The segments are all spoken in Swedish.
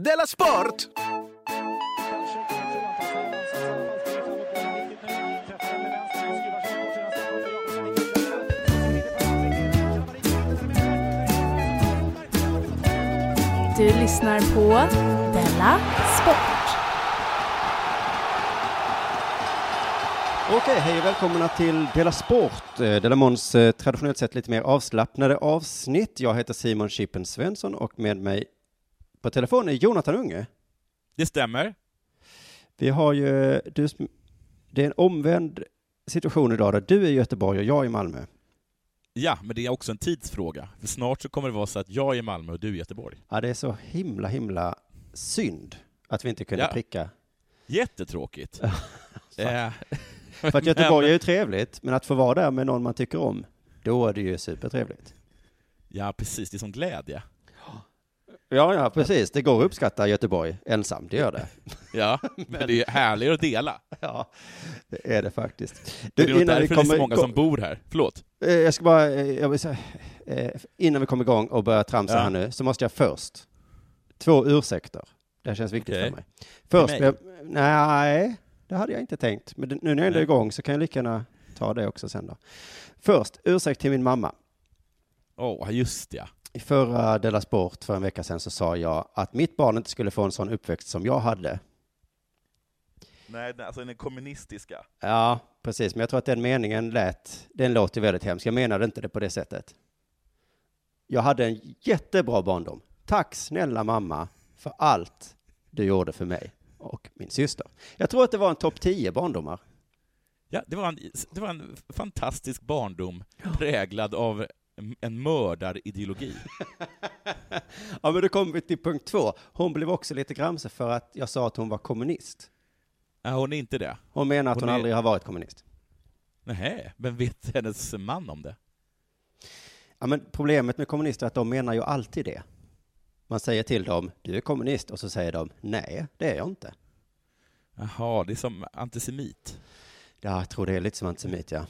Della Sport! Du lyssnar på Della Sport. Okej, hej och välkomna till Dela Sport, eh, Dela Måns eh, traditionellt sett lite mer avslappnade avsnitt. Jag heter Simon Chippen Svensson och med mig på telefon är Jonathan Unge. Det stämmer. Vi har ju, du, det är en omvänd situation idag där du är i Göteborg och jag är i Malmö. Ja, men det är också en tidsfråga. För snart så kommer det vara så att jag är i Malmö och du är i Göteborg. Ja, det är så himla, himla synd att vi inte kunde Ja. pricka. Jättetråkigt. eh, För att Göteborg är ju trevligt, men att få vara där med någon man tycker om, då är det ju supertrevligt. ja, precis. Det är som glädje. Ja, ja, precis. Det går att uppskatta Göteborg ensam, det gör det. Ja, men det är härligare att dela. Ja, det är det faktiskt. det är innan vi därför det är så kommer- många som bor här. Förlåt. Eh, Jag ska bara, eh, jag vill säga, eh, innan vi kommer igång och börjar tramsa Ja. här nu, så måste jag först, två ursäkter. Det här känns viktigt Okej. för mig. Först, mig? jag, nej, det hade jag inte tänkt. Men nu när jag ändå är igång så kan jag lika gärna ta det också sen då. Först, ursäkt till min mamma. Åh, just ja. I förra Della Sport för en vecka sedan så sa jag att mitt barn inte skulle få en sån uppväxt som jag hade. Nej, alltså den kommunistiska. Ja, precis. Men jag tror att den meningen lät, den låter väldigt hemskt. Jag menade inte det på det sättet. Jag hade en jättebra barndom. Tack snälla mamma för allt du gjorde för mig och min syster. Jag tror att det var en topp 10 barndomar. Ja, det var en, det var en fantastisk barndom präglad av en- en mördarideologi. Ja, men då kommer vi till punkt två. Hon blev också lite gramse för att jag sa att hon var kommunist. Ja, hon är inte det. Hon menar att hon, Hon är- aldrig har varit kommunist. Nej, men vet hennes man om det? Ja, men problemet med kommunister är att de menar ju alltid det. Man säger till dem, du är kommunist, och så säger de, nej, det är jag inte. Jaha, det är som antisemit. Ja, jag tror det är lite som antisemit, ja.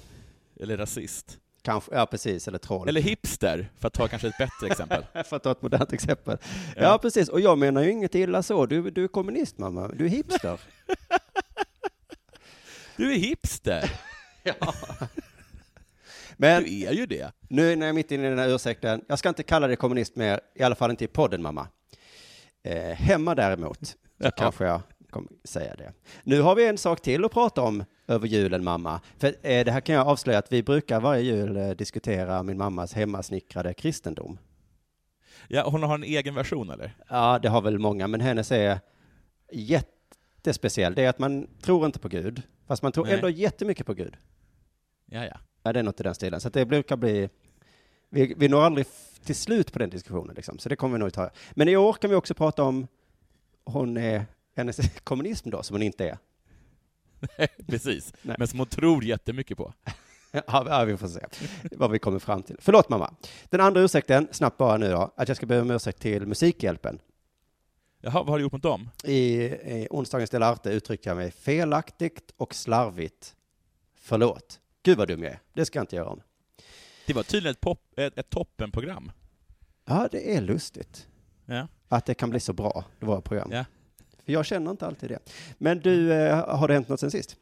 Eller rasist. Kanske, ja precis, eller troll. Eller hipster, för att ta kanske ett bättre exempel. För att ta ett modernt exempel. Ja. Ja. precis. Och jag menar ju inget illa så. Du, du är kommunist, mamma. Du är hipster. Du är hipster! Men Du är ju det. nu när jag är mitt inne i den här ursäkten, jag ska inte kalla dig kommunist mer, i alla fall inte i podden, mamma. Eh, hemma däremot, så Ja. kanske jag kommer säga det. Nu har vi en sak till att prata om över julen, mamma. För eh, det här kan jag avslöja att vi brukar varje jul eh, diskutera min mammas hemmasnickrade kristendom. Ja, hon har en egen version eller? Ja, det har väl många, men hennes är jättespeciell. Det är att man tror inte på Gud, fast man tror Nej. ändå jättemycket på Gud. Ja, ja. Ja, det är något i den stilen. Så det brukar bli... Vi, vi når aldrig till slut på den diskussionen, liksom. så det kommer vi nog ta. Men i år kan vi också prata om hon är, hennes kommunism då, som hon inte är. Precis. Nej. Men som hon tror jättemycket på. Ja, vi får se vad vi kommer fram till. Förlåt mamma. Den andra ursäkten, snabbt bara nu då, att jag ska be om ursäkt till Musikhjälpen. Jaha, vad har du gjort mot dem? I, i onsdagens Del Arte uttryckte jag mig felaktigt och slarvigt. Förlåt. Gud vad dum jag är. Det ska jag inte göra om. Det var tydligen ett, pop, ett, ett toppenprogram. Ja, det är lustigt Ja. att det kan bli så bra, det var program. Ja. För jag känner inte alltid det. Men du, eh, har det hänt något sen sist?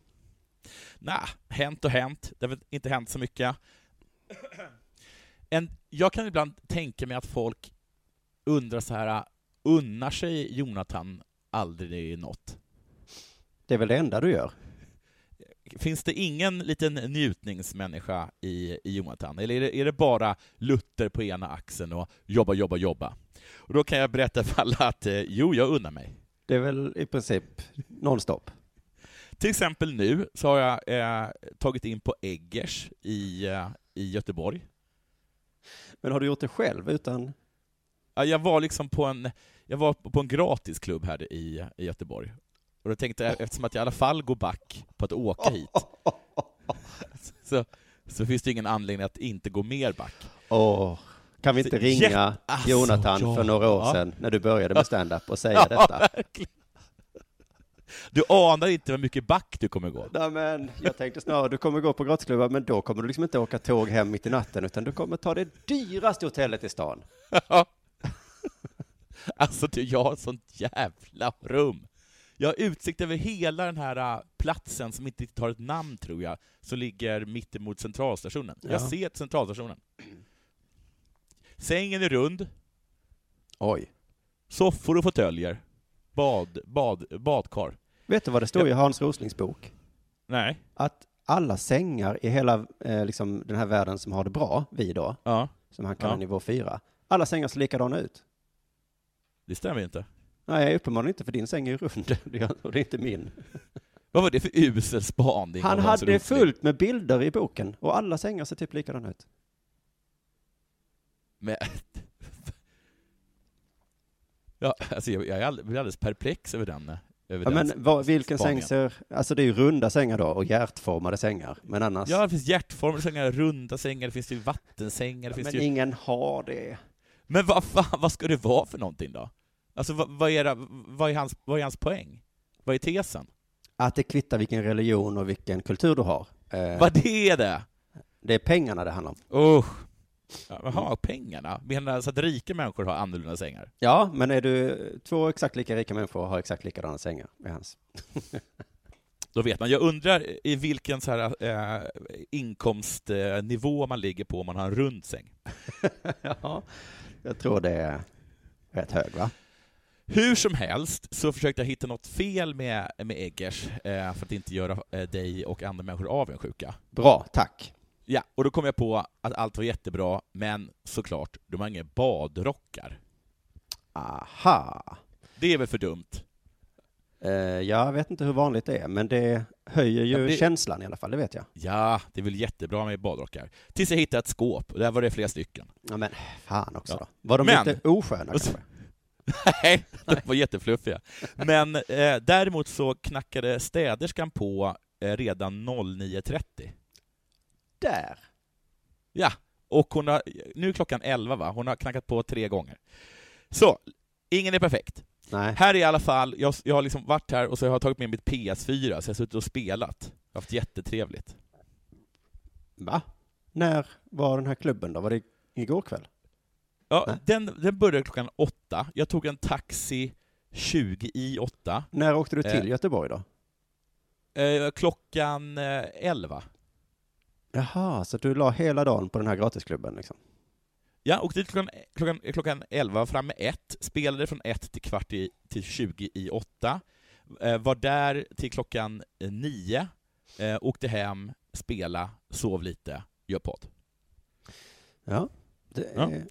Nah, hänt och hänt. Det har väl inte hänt så mycket. En, jag kan ibland tänka mig att folk undrar så här, unnar sig Jonathan aldrig något? Det är väl det enda du gör? Finns det ingen liten njutningsmänniska i, i Jonathan? Eller är det, är det bara Luther på ena axeln och jobba, jobba, jobba? Och då kan jag berätta för alla att eh, jo, jag unnar mig. Det är väl i princip nonstop? Till exempel nu så har jag eh, tagit in på Eggers i, eh, i Göteborg. Men har du gjort det själv utan? Ja, Jag var liksom på en, jag var på en gratisklubb här i, i Göteborg. Och då tänkte jag, eftersom att jag i alla fall går back på att åka hit, så, så finns det ingen anledning att inte gå mer back. Åh, kan vi inte Så ringa jätte- alltså, Jonathan ja. för några år Ja. sedan när du började med stand-up och säga detta? verkligen. Du anar inte hur mycket back du kommer gå. Nej, men jag tänkte snarare du kommer gå på grottsklubbar, men då kommer du liksom inte åka tåg hem mitt i natten, utan du kommer ta det dyraste hotellet i stan. Alltså du, jag har ett sånt jävla rum. Jag har utsikt över hela den här äh, platsen som inte riktigt har ett namn tror jag, som ligger mittemot centralstationen. Ja. Jag ser centralstationen. Sängen är rund, Oj. soffor och fåtöljer, bad, bad, badkar. Vet du vad det står i Hans Roslings bok? Nej. Att alla sängar i hela eh, liksom, den här världen som har det bra, vi då, Ja, som han kallar Ja. nivå 4, alla sängar ser likadana ut. det stämmer inte. Nej, uppenbarligen inte, för din säng är ju rund och det är inte min. Vad var det för usel spaning? Han hade fullt med bilder i boken och alla sängar ser typ likadana ut. Men... Ja, alltså jag, jag är all- blir alldeles perplex över den. Över Ja, den men vad, vilken säng spaningen. ser, alltså det är ju runda sängar då och hjärtformade sängar, men annars, Ja, det finns hjärtformade sängar, runda sängar, det finns ju vattensängar, det finns men ju... ingen har det. Men vad fan, vad ska det vara för någonting då? Alltså vad, vad, är, det, vad, är, hans, vad är hans poäng? Vad är tesen? Att det kvittar vilken religion och vilken kultur du har. Eh, Vad det är det? det är pengarna det handlar om. Usch! Ja, Jaha, pengarna? Menar alltså att rika människor har annorlunda sängar? Ja, men är du två exakt lika rika människor och har exakt likadana sängar med hans. Då vet man. Jag undrar i vilken så här, eh, inkomstnivå man ligger på om man har en rund säng. ja, jag tror det är rätt hög va? Hur som helst så försökte jag hitta något fel med, med Eggers eh, för att inte göra eh, dig och andra människor avundsjuka. Bra, tack. Ja, och då kom jag på att allt var jättebra, men såklart, de har inga badrockar. Aha. Det är väl för dumt? Eh, jag vet inte hur vanligt det är, men det höjer ju Ja, det- känslan i alla fall, det vet jag. Ja, det är väl jättebra med badrockar. Tills jag hittade ett skåp, och där var det flera stycken. Ja, men fan också Ja. då. Var de Men- lite osköna kanske? Nej, de var jättefluffiga. Men eh, däremot så knackade städerskan på eh, redan 09.30. Där. Ja, och hon har, nu är klockan 11 va? Hon har knackat på tre gånger. Så, ingen är perfekt. Nej. Här är i alla fall, jag, jag har liksom varit här och så har jag tagit med mitt PS4, så jag har suttit och spelat. Jag har haft jättetrevligt. Va? När var den här klubben då? Var det igår kväll? Ja, Nej. den, den började klockan åtta. Jag tog en taxi 20 i åtta. När åkte du till Eh. Göteborg då? Eh, klockan eh, 11. Jaha, så du la hela dagen på den här gratisklubben liksom? Ja, och dit klockan, klockan, klockan 11, var framme ett, spelade från ett till kvart i, till 20 i åtta, eh, var där till klockan eh, nio, eh, åkte hem, spela, sov lite, gör podd. Ja. Det Ja. är...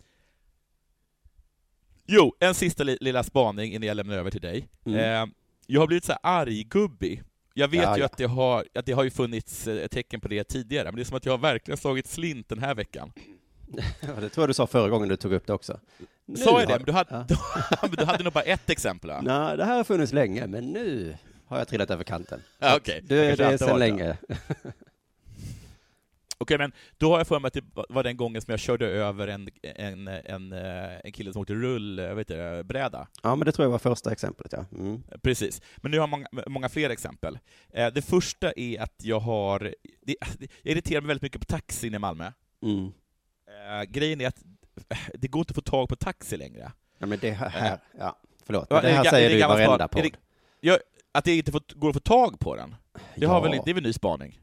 Jo, en sista li, lilla spaning innan jag lämnar över till dig. Mm. Eh, jag har blivit så här arggubbig. Jag vet Ja, ju att det, har, att det har ju funnits eh, tecken på det tidigare, men det är som att jag har verkligen slagit slint den här veckan. Ja, det tror jag du sa förra gången du tog upp det också. Nu Sa jag det? Men du hade, Ja. du hade nog bara ett exempel va? Nej, det här har funnits länge, men nu har jag trillat över kanten. Ja, okej. Du, det är alltid sedan det. länge. Okej, men då har jag för mig att det var den gången som jag körde över en, en, en, eh, en kille som åkte rull, jag vet inte, bräda. Ja, men det tror jag var första exemplet, ja. Mm. Precis. Men nu har jag många, många fler exempel. Eh, Det första är att jag har... Det, jag irriterar mig väldigt mycket på taxin i Malmö. Mm. Eh, Grejen är att eh, det går inte att få tag på taxi längre. Ja, men det här, ja, förlåt. Men det är här säger du i varenda podd. Jag, att det inte får, går att få tag på den. Det, har Ja. väl, det är väl ny spaning?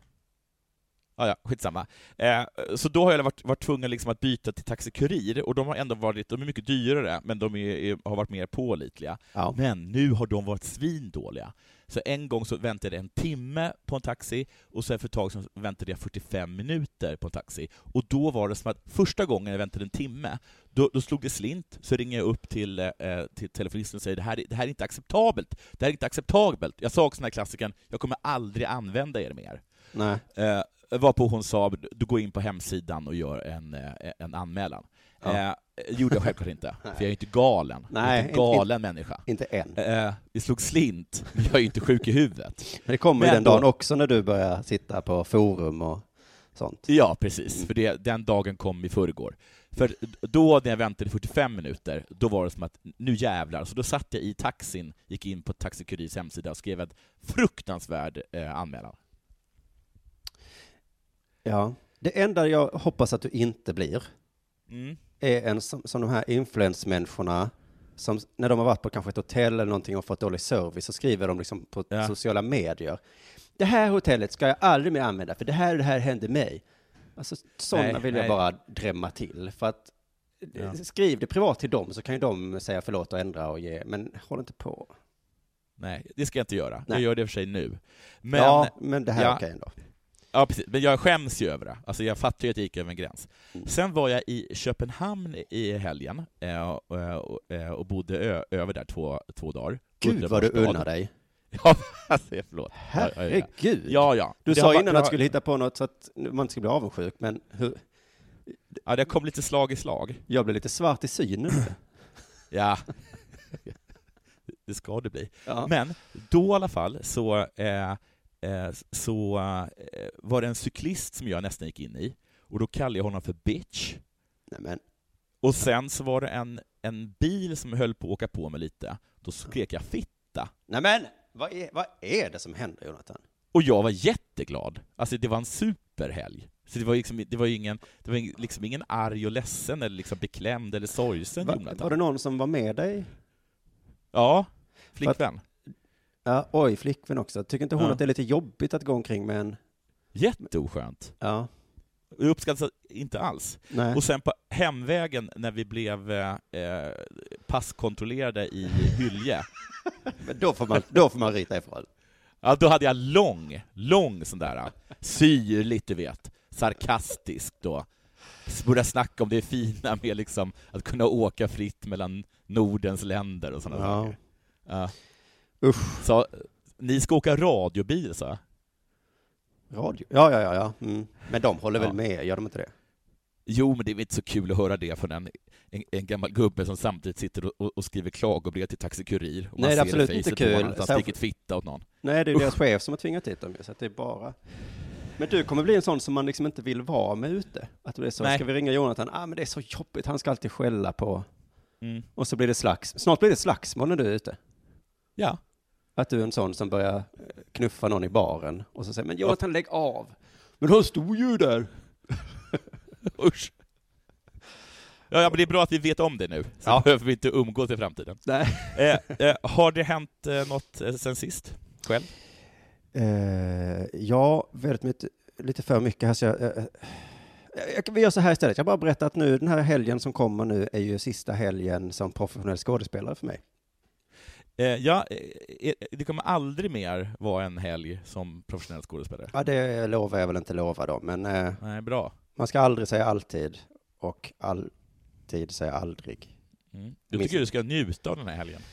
Ja, ja, skitsamma. Eh, så då har jag varit, varit tvungen liksom att byta till Taxi Kurir, och de har ändå varit, de är mycket dyrare, men de är, har varit mer pålitliga. Ja. Men nu har de varit svindåliga. Så en gång så väntade jag en timme på en taxi, och sen för ett tag så väntade jag 45 minuter på en taxi. Och då var det som att första gången jag väntade en timme, då, då slog det slint, så ringer jag upp till, eh, till telefonisten och säger det här, är- det här är inte acceptabelt. Det här är inte acceptabelt. Jag sa också den här klassikern, jag kommer aldrig använda er mer. Nej. Eh, varpå hon sa, du går in på hemsidan och gör en, eh, en anmälan. Ja. Eh, gjorde jag självklart inte, för jag är inte galen. jag Nej, är inte en galen människa. Inte än. Eh, vi slog slint, men jag är ju inte sjuk i huvudet. Men det kommer ju men den då- dagen också när du börjar sitta på forum och sånt. Ja, precis, för det, den dagen kom i förrgår. För då när jag väntade i 45 minuter, då var det som att nu jävlar. Så då satt jag i taxin, gick in på Taxi Kurirs hemsida och skrev en fruktansvärd eh, anmälan. Ja. Det enda jag hoppas att du inte blir Mm. är en som, som de här influensmänniskorna som när de har varit på kanske ett hotell eller någonting och fått dålig service, så skriver de liksom på Ja. sociala medier. Det här hotellet ska jag aldrig mer använda, för det här det här hände mig. Alltså sådana Nej, vill jag nej. bara drämma till, för att Ja. skriv det privat till dem så kan ju de säga förlåt och ändra och ge, men håll inte på. Nej, det ska jag inte göra. Nej. Jag gör det för sig nu. Men, ja, ja. men det här ja. är okej ändå. Precis. Men jag skäms ju över det. Alltså jag fattar ju att jag gick över en gräns. Mm. Sen var jag i Köpenhamn i helgen eh, och, och, eh, och bodde över där två, två dagar. Gud vad du unnar dig. Ja, alltså, förlåt. Ja, ja, ja. Herregud. Ja, ja. Du Det sa innan att du skulle hitta på något så att man inte ska bli avundsjuk, men hur, Ja, det kom lite slag i slag. jag blev lite svart i synen. Ja. det ska det bli. Ja. Men då i alla fall så, eh, eh, så eh, var det en cyklist som jag nästan gick in i, och då kallade jag honom för bitch. Nej, men, Och sen så var det en, en bil som höll på att åka på mig lite, då skrek jag fitta. nej men, vad är, vad är det som händer Jonathan? Och jag var jätteglad. Alltså det var en superhelg. Så det var, liksom, det var ingen, det var liksom ingen arg och ledsen eller liksom beklämd eller sorgsen Va, Jonathan. var det någon som var med dig? Ja, flickvän. Ja, oj, flickvän också. Tycker inte hon Ja. att det är lite jobbigt att gå omkring med en... Jätteoskönt. Ja, Jag uppskattar inte alls. nej. Och sen på hemvägen när vi blev eh, passkontrollerade i Hylje, Men då får man, då får man rita ifrån. ja, då hade jag lång, lång sån där, syrligt du vet, sarkastisk då. Började snacka om det fina med liksom att kunna åka fritt mellan Nordens länder och sådana Ja. saker. Ja. Usch. Så, ni ska åka radiobil, så. Radio? Ja, ja, ja, ja. Mm. Men de håller Ja. väl med, gör de inte det? Jo, men det är väl inte så kul att höra det från en, en, en gammal gubbe som samtidigt sitter och, och, skriver klagobrev till Taxi Kurir. Man Nej, det är absolut inte kul. Att han Särskilt- stickit fitta åt någon. Nej, det är deras chef som har tvingat hit dem, så att det är bara... Men du kommer bli en sån som man liksom inte vill vara med ute. Att det är så, Nej. ska vi ringa Jonathan? Ah, men det är så jobbigt, han ska alltid skälla på... Mm. Och så blir det slags... Snart blir det slagsmål när du är ute. Ja. Att du är en sån som börjar eh, knuffa någon i baren och så säger men Jonathan lägg av. Men han stod ju där. Usch. Ja, ja, men det är bra att vi vet om det nu, så Ja. behöver vi inte umgås i framtiden. Nej. Eh, eh, har det hänt eh, något eh, sen sist? Själv? Eh, ja, väldigt mycket, lite för mycket här så jag, eh, jag, vi gör så här istället. Jag bara berättar att nu den här helgen som kommer nu är ju sista helgen som professionell skådespelare för mig. Eh, ja, eh, eh, det kommer aldrig mer vara en helg som professionell skådespelare. Ja, det lovar jag väl inte lova då, men Nej, bra. man ska aldrig säga alltid och alltid säga aldrig. Mm. Minst- tycker du ska njuta av den här helgen.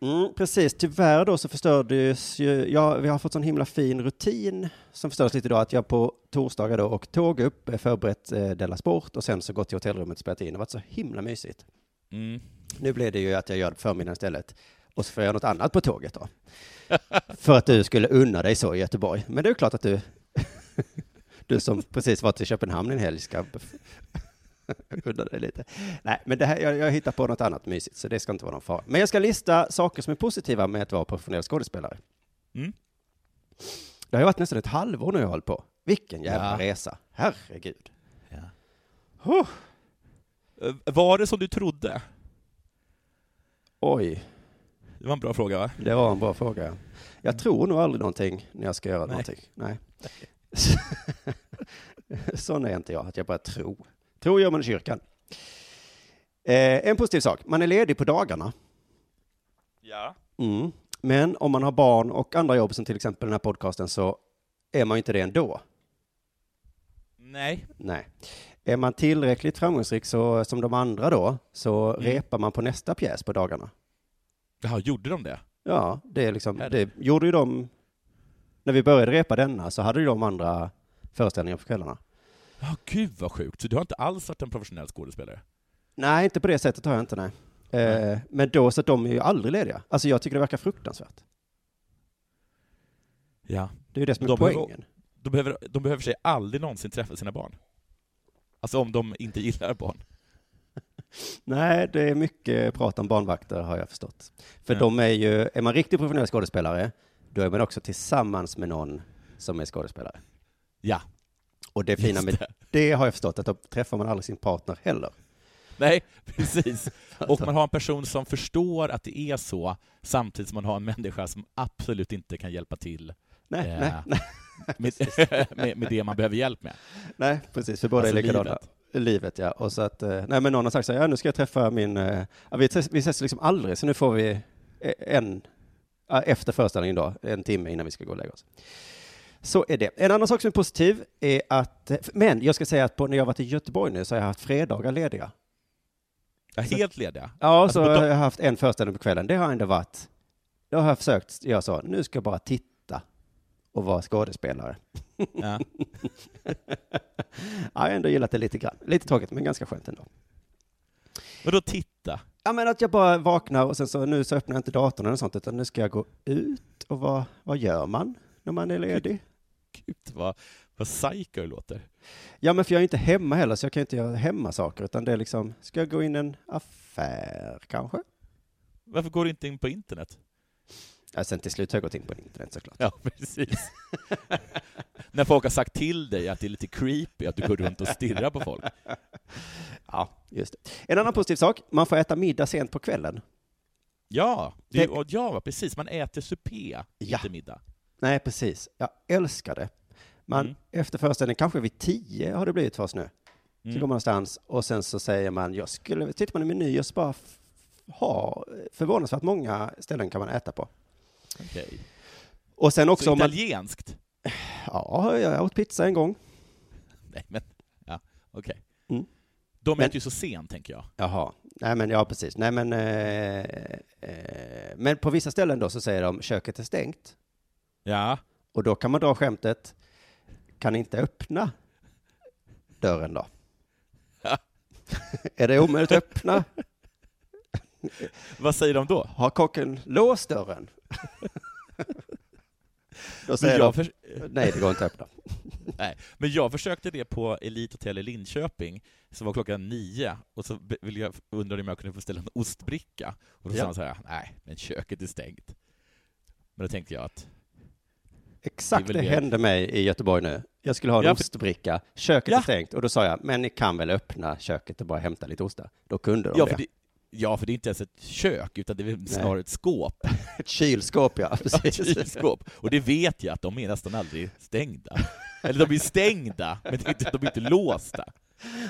Mm, precis, tyvärr då så förstördes ju, ja, vi har fått sån himla fin rutin som förstördes lite då att jag på torsdagar då och tåg upp, förberett eh, Della Sport och sen så gått till hotellrummet och spelat in. Det har varit så himla mysigt. Mm. Nu blev det ju att jag gör det på förmiddagen istället och så får jag göra något annat på tåget då. För att du skulle unna dig så i Göteborg. Men det är ju klart att du, du som precis var till Köpenhamn en helg ska unna dig lite. Nej, men det här, jag, jag hittar på något annat mysigt, så det ska inte vara någon fara. Men jag ska lista saker som är positiva med att vara professionell skådespelare. Mm. Det har ju varit nästan ett halvår nu jag hållit på. Vilken jävla Ja. resa. Herregud. Ja. Eh, Var det som du trodde? Oj, Det var en bra fråga, va? det var en bra fråga. Jag tror nog aldrig någonting när jag ska göra Nej. någonting. Nej. Sån är inte jag, att jag bara tror. Tror gör man i kyrkan. Eh, en positiv sak, man är ledig på dagarna. Ja. Mm. Men om man har barn och andra jobb, som till exempel den här podcasten, så är man ju inte det ändå. Nej. Nej. Är man tillräckligt framgångsrik så, som de andra då, så Mm. repar man på nästa pjäs på dagarna. Jaha, gjorde de det? Ja, det är liksom, det gjorde ju de, när vi började repa denna så hade ju de andra föreställningar på kvällarna. Ja, gud vad sjukt. Så du har inte alls varit en professionell skådespelare? Nej, inte på det sättet har jag inte, nej. Eh, men då, så att de är ju aldrig lediga. Alltså jag tycker det verkar fruktansvärt. Ja. Det är ju det som är De behöver- poängen. De behöver, de behöver sig aldrig någonsin träffa sina barn. Alltså om de inte gillar barn. Nej, det är mycket prat om barnvakter har jag förstått. För Ja. de är ju, är man riktigt professionell skådespelare, då är man också tillsammans med någon som är skådespelare. Ja, Och det fina med det. det har jag förstått, att då träffar man aldrig sin partner heller. Nej, precis. Och man har en person som förstår att det är så, samtidigt som man har en människa som absolut inte kan hjälpa till Nej, eh, nej, nej, med, med, med det man behöver hjälp med. nej, precis, för båda Alltså är likadana. livet. Livet. ja. Och så att, eh, nej men någon har sagt så här, ja nu ska jag träffa min, eh, ja, vi, ses, vi ses liksom aldrig, så nu får vi eh, en, efter föreställningen då, en timme innan vi ska gå och lägga oss. Så är det. En annan sak som är positiv är att, men jag ska säga att på, när jag varit i Göteborg nu så har jag haft fredagar lediga. Ja, helt lediga. Ja, Alltså, så har jag haft en föreställning på kvällen. Det har ändå varit, då har jag försökt, jag sa, nu ska jag bara titta och vara skådespelare. Ja. Ja, jag har ändå gillat det lite grann. Lite tråkigt, men ganska skönt ändå. Och då titta. Ja, men att jag bara vaknar och sen så nu så öppnar jag inte datorn eller sånt, utan nu ska jag gå ut och vad, vad gör man när man är ledig? Gud, vad, vad psycho det låter. Ja, men för jag är inte hemma heller, så jag kan inte göra hemmasaker, utan det är liksom, ska jag gå in i en affär kanske? Varför går du inte in på internet? Ja, sen till slut har jag gått in på internet såklart. Ja, precis. När folk har sagt till dig att det är lite creepy att du går runt och stirrar på folk. Ja, just det. En annan positiv sak, man får äta middag sent på kvällen. Ja, det, Det- ja, precis. Man äter supé, Ja. inte middag. Nej, precis. Jag älskar det. Man, Mm. Efter föreställningen, kanske vid tio har det blivit för oss nu. Så Mm. går man någonstans och sen så säger man, jag skulle, tittar man i menyn och så bara ha förvånansvärt många ställen kan man äta på. Okej. Och sen också Så om man, italienskt? ja, jag åt pizza en gång. Nej, men... Ja, okej. Mm. De Men- äter ju så sent, tänker jag. Jaha, nej men ja precis, nej men, eh, eh, men på vissa ställen då så säger de köket är stängt Ja. och då kan man dra skämtet, kan inte öppna dörren då? Ja. är det omöjligt att öppna? Vad säger de då? Har kocken låst dörren? då säger jag, de, för... nej det går inte att öppna. Nej, men jag försökte det på Elite Hotel i Linköping, som var klockan nio, och så ville jag, undrade om jag kunde få ställa en ostbricka. Och då Ja. sa han så här, nej, men köket är stängt. Men då tänkte jag att, Exakt Det det, hände mig i Göteborg nu. Jag skulle ha en Ja, för- ostbricka, köket Ja. är stängt och då sa jag, men ni kan väl öppna köket och bara hämta lite ostar? Då kunde de ja det. det, ja, för det är inte ens ett kök, utan det är snarare ett skåp. Ett kylskåp ja, Ja, ett precis. kylskåp. Och det vet jag att de är nästan aldrig stängda. Eller de är stängda, men det är inte, de är inte låsta.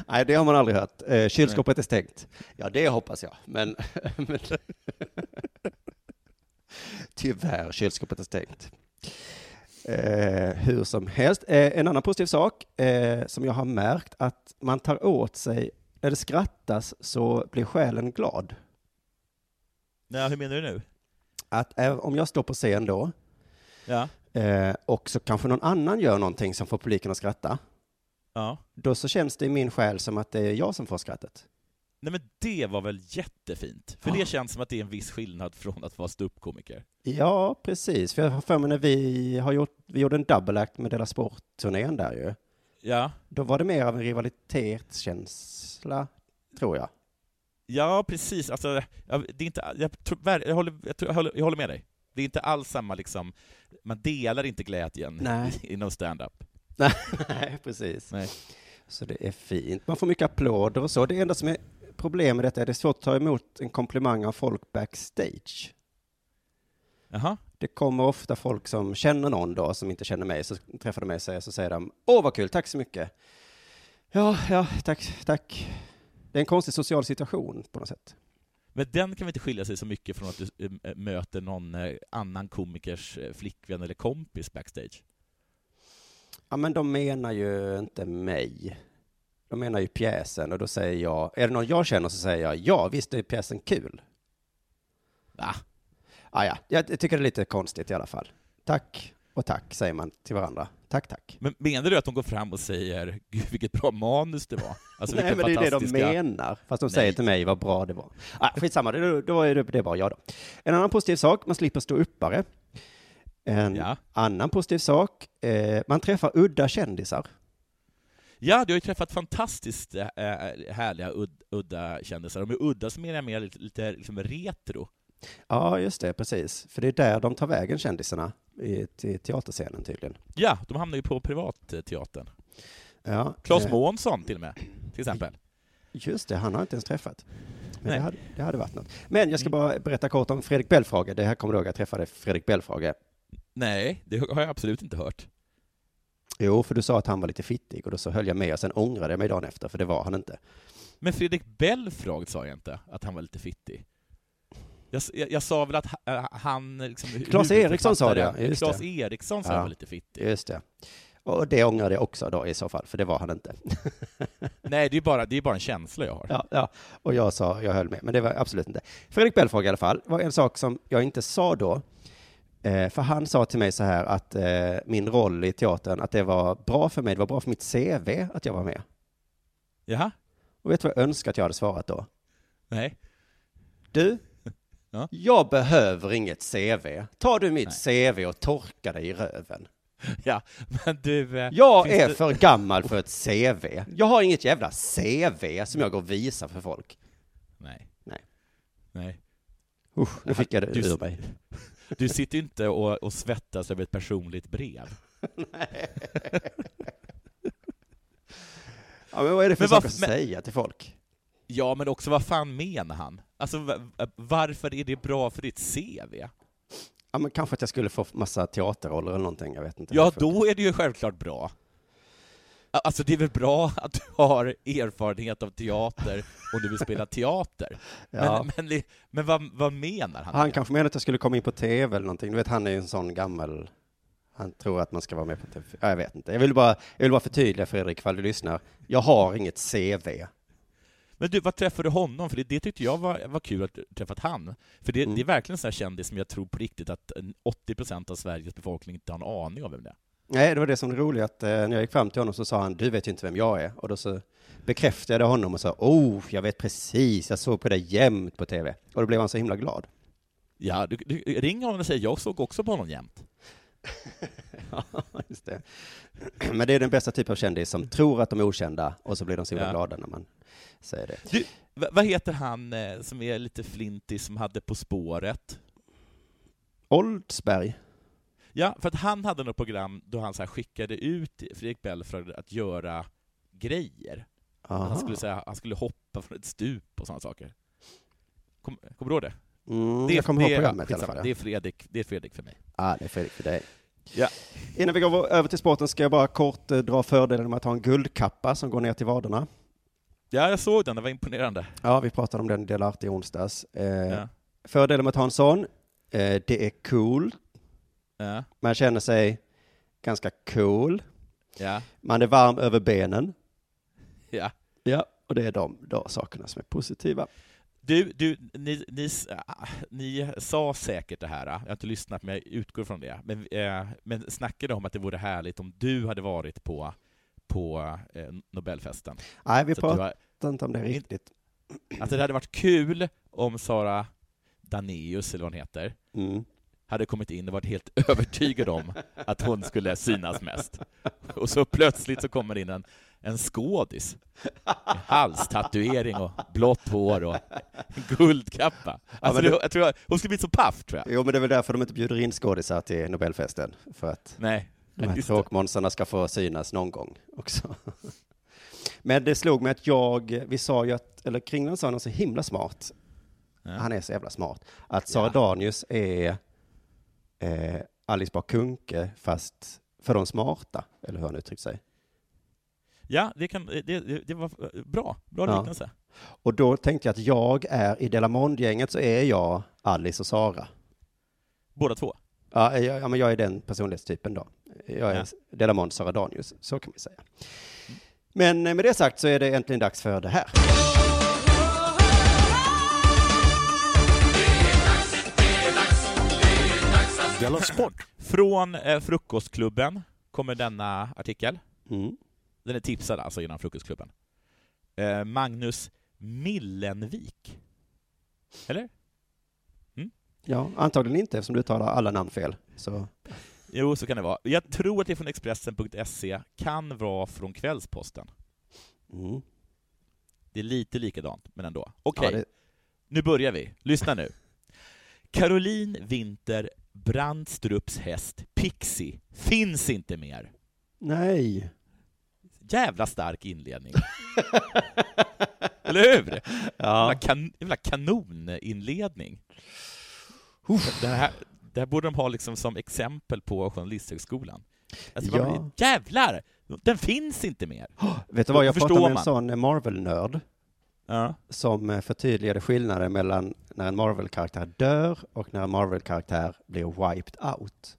Nej, det har man aldrig hört. Eh, kylskåpet är stängt. Ja, det hoppas jag, men... men Tyvärr, kylskåpet är stängt. Eh, hur som helst. Eh, en annan positiv sak eh, som jag har märkt att man tar åt sig, när det skrattas så blir själen glad. Ja, hur menar du nu? Att eh, om jag står på scen då Ja. eh, och så kanske någon annan gör någonting som får publiken att skratta, ja. då så känns det i min själ som att det är jag som får skrattet. Nej men det var väl jättefint? För Ja. det känns som att det är en viss skillnad från att vara ståuppkomiker. Ja, precis. För jag har för mig när vi har gjort, vi gjorde en double act med Della Sport-turnén där ju. Ja. Då var det mer av en rivalitetskänsla, tror jag. Ja, precis. Alltså, jag, det är inte, jag, tror, jag, håller, jag, tror, jag, håller, jag håller med dig. Det är inte alls samma liksom, man delar inte glädjen Nej. inom stand-up. Nej, precis. Nej. Så det är fint. Man får mycket applåder och så. Det enda som är problem med detta är att det är svårt att ta emot en komplimang av folk backstage. Jaha. Det kommer ofta folk som känner någon då, som inte känner mig, så träffar de mig och säger, så säger de, åh vad kul, tack så mycket. Ja, ja, tack, tack. Det är en konstig social situation på något sätt. Men den kan väl inte skilja sig så mycket från att du eh, möter någon eh, annan komikers eh, flickvän eller kompis backstage? Ja, men de menar ju inte mig. De menar ju pjäsen och då säger jag, är det någon jag känner så säger jag, ja visst är pjäsen kul. Va? Ah, ja, jag tycker det är lite konstigt i alla fall. Tack och tack säger man till varandra. Tack, tack. Men menar du att de går fram och säger ”Gud, vilket bra manus det var”? Alltså, Nej, men det är det de menar. Fast de Nej. säger till mig vad bra det var. Ah, skitsamma, det, då är det, det är bara jag då. En annan positiv sak, man slipper stå uppare. En Ja. annan positiv sak, eh, man träffar udda kändisar. Ja, du har ju träffat fantastiskt äh, härliga, ud, udda kändisar. De är udda som är mer lite, lite liksom retro. Ja, just det, precis. För det är där de tar vägen, kändisarna, i, teaterscenen tydligen. Ja, de hamnar ju på privatteatern. Ja, Claes eh, Månsson till och med, till exempel. Just det, han har inte ens träffat. Men det hade, det hade varit något. Men jag ska Mm. bara berätta kort om Fredrik Belfrage. Det här kommer du ihåg, jag träffade Fredrik Belfrage. Nej, det har jag absolut inte hört. Jo, för du sa att han var lite fittig och då så höll jag med och sen ångrade jag mig dagen efter, för det var han inte. Men Fredrik Belfrage sa jag inte, att han var lite fittig. Jag, jag, jag sa väl att äh, han... Liksom, Claes Eriksson sa det, ja. Just Claes det. Eriksson sa Ja. lite fittig. Just det. Och det ångrade jag också då i så fall, för det var han inte. Nej, det är bara, det är bara en känsla jag har. Ja, ja. Och jag sa, jag höll med, men det var absolut inte. Fredrik Belfrage i alla fall, var en sak som jag inte sa då. Eh, för han sa till mig så här att eh, min roll i teatern, att det var bra för mig, det var bra för mitt CV att jag var med. Jaha? Och vet du vad jag önskar att jag hade svarat då? Nej. Du, Ja. jag behöver inget CV. Ta du mitt CV och torka dig i röven. Ja, men du... eh, Jag är det- för gammal för ett CV. Jag har inget jävla CV som jag går och visar för folk. Nej. Nej. Nej. Usch, nu fick jag det Du- ur mig. Du sitter inte och, och svettas över ett personligt brev. Ja, men vad är det för Men sak att men- säga till folk? Ja, men också vad fan menar han? Alltså, va- varför är det bra för ditt CV? Ja, men kanske att jag skulle få massa teaterroller eller någonting, jag vet inte. Ja, varför. då är det ju självklart bra. Alltså, det är väl bra att du har erfarenhet av teater och du vill spela teater. Ja. Men, men, men vad, vad menar han? Han med? kanske menar att jag skulle komma in på tv eller någonting. Du vet, han är ju en sån gammal... Han tror att man ska vara med på tv. Ja, jag vet inte. Jag vill bara, jag vill bara förtydliga Fredrik, ifall du lyssnar. Jag har inget CV. Men du, vad träffade du honom? För det, det tyckte jag var, var kul att träffat han. För det, Mm. det är verkligen en sån här kändis som jag tror på riktigt att en 80% av Sveriges befolkning inte har en aning om vem det är. Nej, det var det som var roligt, att eh, när jag gick fram till honom så sa han, du vet ju inte vem jag är. Och då så bekräftade jag honom och sa, oh, jag vet precis, jag såg på dig jämt på tv. Och då blev han så himla glad. Ja, du, du, ring honom och säg jag såg också på honom jämt. Ja, just det. Men det är den bästa typen av kändis som tror att de är okända och så blir de så himla Ja. glada när man säger det. Du, va, vad heter han eh, som är lite flintig som hade På spåret? Oldsberg. Ja, för att han hade något program då han så skickade ut Fredrik Belfrage att göra grejer. Aha. Han skulle, säga, han skulle hoppa från ett stup och sådana saker. Kom, kommer du ihåg det? Mm, det jag kommer ihåg det- programmet i alla fall. Det Ja. är Fredrik, det är Fredrik för mig. Ah, det är Fredrik för dig. Ja. Innan vi går över till sporten ska jag bara kort eh, dra fördelen med att ha en guldkappa som går ner till vaderna. Ja, jag såg den, det var imponerande. Ja, vi pratade om den i Del Arte i onsdags. Eh, Ja. Fördelen med att ha en sån, eh, det är cool. Ja. Man känner sig ganska cool. Ja. Man är varm över benen. ja. Ja, och det är de då sakerna som är positiva. Du, du ni, ni, ah, ni sa säkert det här, jag har inte lyssnat men jag utgår från det, men, eh, men snackade om att det vore härligt om du hade varit på, på eh, Nobelfesten. Nej, vi pratar har, inte om det riktigt. att det hade varit kul om Sara Daneus, eller vad hon heter, Mm. hade kommit in och varit helt övertygad om att hon skulle synas mest. Och så plötsligt så kommer in en, en skådis halstatuering och blått hår och guldkappa. Alltså, det, det- jag tror jag, hon skulle bli så paff, tror jag. Jo, men det är väl därför de inte bjuder in skådisar till Nobelfesten. För att Nej, de här tråkmånsarna ska få synas någon gång också. Men det slog mig att jag, vi sa ju att, eller Kringlan sa något så himla smart, Ja. han är så jävla smart, att Sara Ja. Danius är eh, Alice Bah Kuhnke fast för de smarta, eller hur han uttryckt sig. Ja, det, kan, det, det, var bra. Bra Ja. liknelse. Och då tänkte jag att jag är, i Delamond-gänget så är jag Alice och Sara. Båda två. Ja, jag, ja men jag är den personlighetstypen då. Jag är Ja. Delamond Sara Danius, så kan vi säga. Men eh, med det sagt så är det äntligen dags för det här. Della Sport! Från eh, Frukostklubben kommer denna artikel. Mm. Den är tipsad alltså genom Frukostklubben. Eh, Magnus Millenvik. Eller? Ja, antagligen inte eftersom du talar alla namn fel. Så, Jo, så kan det vara. Jag tror att det är från Expressen.se, kan vara från Kvällsposten. mm. Det är lite likadant, men ändå. Okej, ja, det, nu börjar vi. Lyssna nu. Caroline Winter Brandstrups häst Pixie finns inte mer. nej. Jävla stark inledning. Eller hur? Ja. Jävla, kan, jävla kanoninledning. Det här, det här borde de ha liksom som exempel på Journalisthögskolan. Alltså, Ja. man, jävlar! Den finns inte mer. Vet du vad, jag pratade med en sån Marvel-nörd Ja. som eh, förtydligade skillnaden mellan när en Marvel-karaktär dör och när en Marvel-karaktär blir wiped out.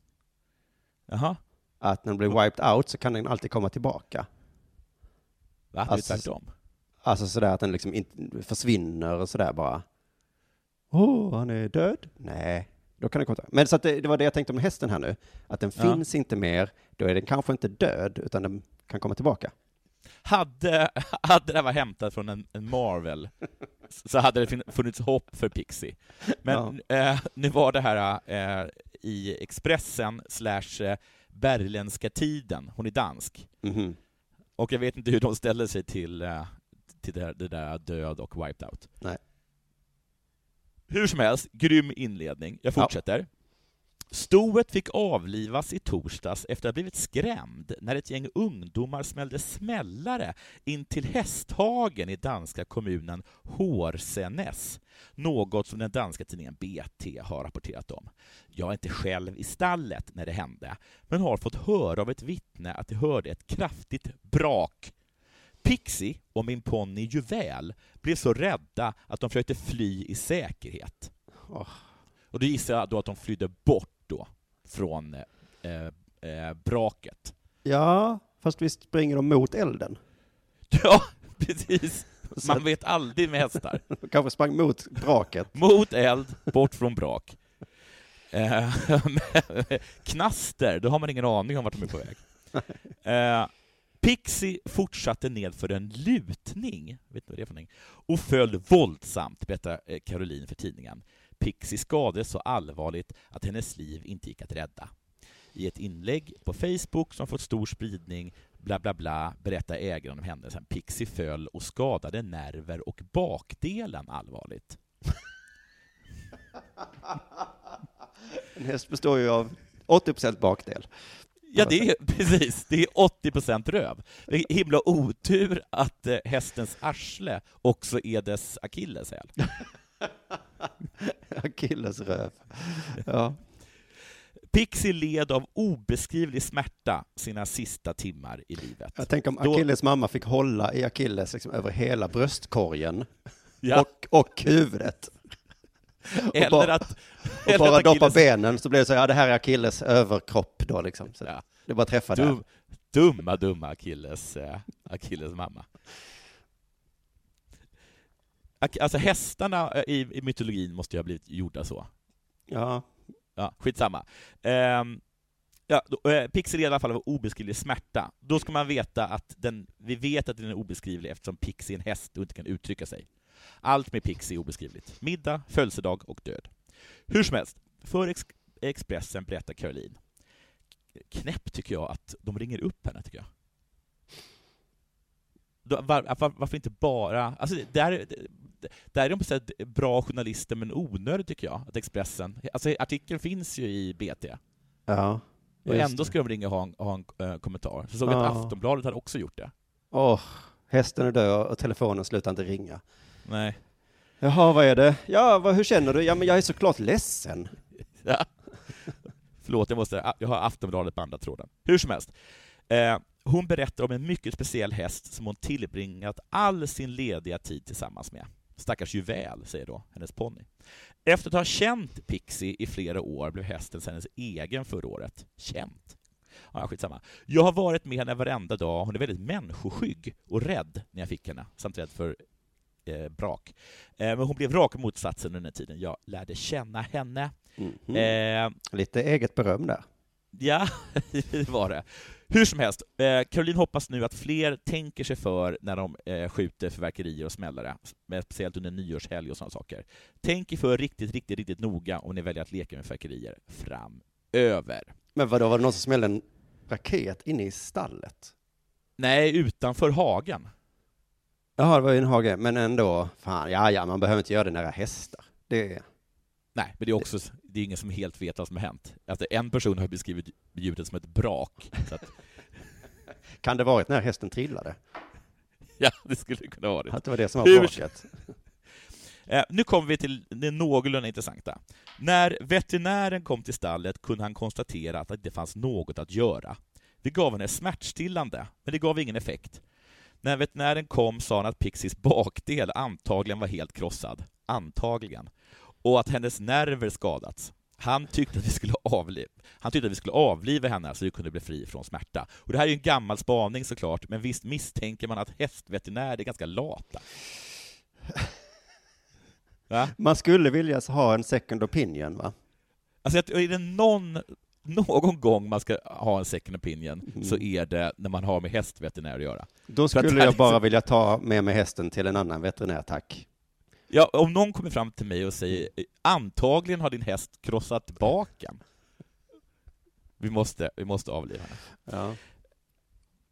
Jaha. Att när den blir wiped out så kan den alltid komma tillbaka. Va? Det är Alltså, tvärtom. Alltså sådär att den liksom försvinner och sådär bara. Åh, han är död? Nej, då kan den tillbaka. Men så att det, det var det jag tänkte om hästen här nu. Att den Ja. finns inte mer, då är den kanske inte död, utan den kan komma tillbaka. Hade, hade det här varit hämtat från en, en Marvel så hade det funnits hopp för Pixie. Men eh, nu var det här eh, i Expressen slash eh, Berländska Tiden, hon är dansk. Mhm. Och jag vet inte hur de ställer sig till, eh, till det, där, det där död och wiped out. Nej. Hur som helst, grym inledning. Jag fortsätter. Stoet fick avlivas i torsdags efter att ha blivit skrämd när ett gäng ungdomar smällde smällare in till hästhagen i danska kommunen Hårsenäs, något som den danska tidningen BT har rapporterat om. Jag är inte själv i stallet när det hände, men har fått höra av ett vittne att de hörde ett kraftigt brak. Pixie och min ponny Juvel blev så rädda att de försökte fly i säkerhet. Åh. Och då gissar jag då att de flydde bort då från eh, eh, braket. Ja, fast visst springer de mot elden? Ja, precis. Man vet aldrig med hästar. De kanske sprang mot braket. Mot eld, bort från brak. Eh, knaster, då har man ingen aning om vart de är på väg. Eh, Pixie fortsatte ned för en lutning, vet vad det är för någonting, och föll våldsamt, berättar eh, Caroline för tidningen. Pixie skadades så allvarligt att hennes liv inte gick att rädda. I ett inlägg på Facebook som fått stor spridning, bla bla bla, berättar ägaren om händelsen. Pixie föll och skadade nerver och bakdelen allvarligt. En häst består ju av 80% bakdel. Ja, det är precis. Det är 80 röv. Det är himla otur att eh, hästens arsle också är dess akilleshäl. Akillesröv. Ja. Pixie led av obeskrivlig smärta sina sista timmar i livet. Jag tänker om Då- Akilles mamma fick hålla i Akilles liksom över hela bröstkorgen Ja, och, och huvudet. Eller bara- att... Och bara att doppa Achilles- benen så blir det så, ja det här är Akilles överkropp då liksom. Så Ja. Det bara träffa där. Dum, dumma, dumma Akilles, eh, Akilles mamma. Alltså hästarna eh, i, i mytologin måste ju ha blivit gjorda så. Ja. Ja, skitsamma. Um, ja, då, eh, Pixie led i alla fall av obeskrivlig smärta. Då ska man veta att den, vi vet att den är obeskrivlig eftersom Pixie är en häst och inte kan uttrycka sig. Allt med Pixie är obeskrivligt. Middag, födelsedag och död. Hur som helst, för Ex- Expressen berättar Caroline. Knäpp tycker jag att de ringer upp henne, tycker jag. Var, var, varför inte bara... Alltså, där, där är de på sätt bra journalister, men onödigt tycker jag, att Expressen... Alltså, artikeln finns ju i BT, Ja. och ändå ska de ringa och ha en, ha en eh, kommentar. Så såg Ja. att Aftonbladet hade också gjort det. Åh, hästen är död och telefonen slutar inte ringa. Nej. Jaha, vad är det? Ja, vad, hur känner du? Ja, men jag är såklart ledsen. Ja. Förlåt, jag, måste, jag har Aftonbladet på andra tråden. Hur som helst. Eh, hon berättar om en mycket speciell häst som hon tillbringat all sin lediga tid tillsammans med. Stackars Juvel, säger då hennes ponny. Efter att ha känt Pixie i flera år blev hästen hennes egen förra året. Känt? Ja, skitsamma. Jag har varit med henne varenda dag. Hon är väldigt människoskygg och rädd när jag fick henne, samt rädd för eh, brak. Eh, men hon blev raka motsatsen under tiden. Jag lärde känna henne. Mhm. Eh, Lite eget beröm där. Ja, det var det. Hur som helst, eh, Caroline hoppas nu att fler tänker sig för när de eh, skjuter fyrverkerier och smällare, speciellt under nyårshelg och sådana saker. Tänk er för riktigt, riktigt, riktigt noga om ni väljer att leka med fyrverkerier framöver. Men vadå, var det någon som smällde en raket inne i stallet? Nej, utanför hagen. Jaha, det var ju en hage, men ändå, fan, ja, ja, man behöver inte göra det nära hästar. Det är... Nej, men det är också det är ingen som helt vet vad som har hänt. Alltså, en person har beskrivit ljudet som ett brak. Att, Kan det varit när hästen trillade? Ja, det skulle det kunna vara. Att det var det som var Hur- bråket. Eh, nu kommer vi till det någorlunda intressanta. När veterinären kom till stallet kunde han konstatera att det fanns något att göra. Vi gav henne smärtstillande, men det gav ingen effekt. När veterinären kom sa han att Pixies bakdel antagligen var helt krossad. Antagligen. Och att hennes nerver skadats. Han tyckte att vi skulle avliva, han tyckte att vi skulle avliva henne så vi kunde bli fri från smärta. Och det här är ju en gammal spaning såklart, men visst misstänker man att hästveterinärer är ganska lata? Va? Man skulle vilja ha en second opinion, va? Alltså, är det någon, någon gång man ska ha en second opinion Mm. så är det när man har med hästveterinär att göra. Då skulle jag liksom- bara vilja ta med mig hästen till en annan veterinär, tack. Ja, om någon kommer fram till mig och säger antagligen har din häst krossat baken. Vi måste, vi måste avliva henne. Ja.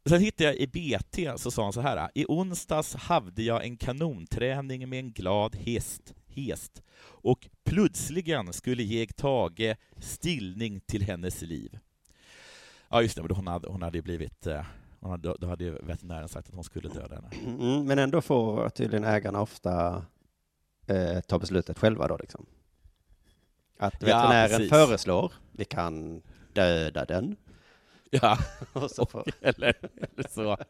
Sen hittade jag i BT, så sa han så här. I onsdags hade jag en kanonträning med en glad häst, häst och plötsligen skulle jag tage stillning till hennes liv. Ja, just det, hon hade, hon hade blivit... eh, Hon hade, då hade ju veterinären sagt att hon skulle döda henne. Mm, men ändå får tydligen ägarna ofta eh, ta beslutet själva då liksom. Att Ja, veterinären precis. föreslår, vi kan döda den. Ja, Och så får, eller, eller så...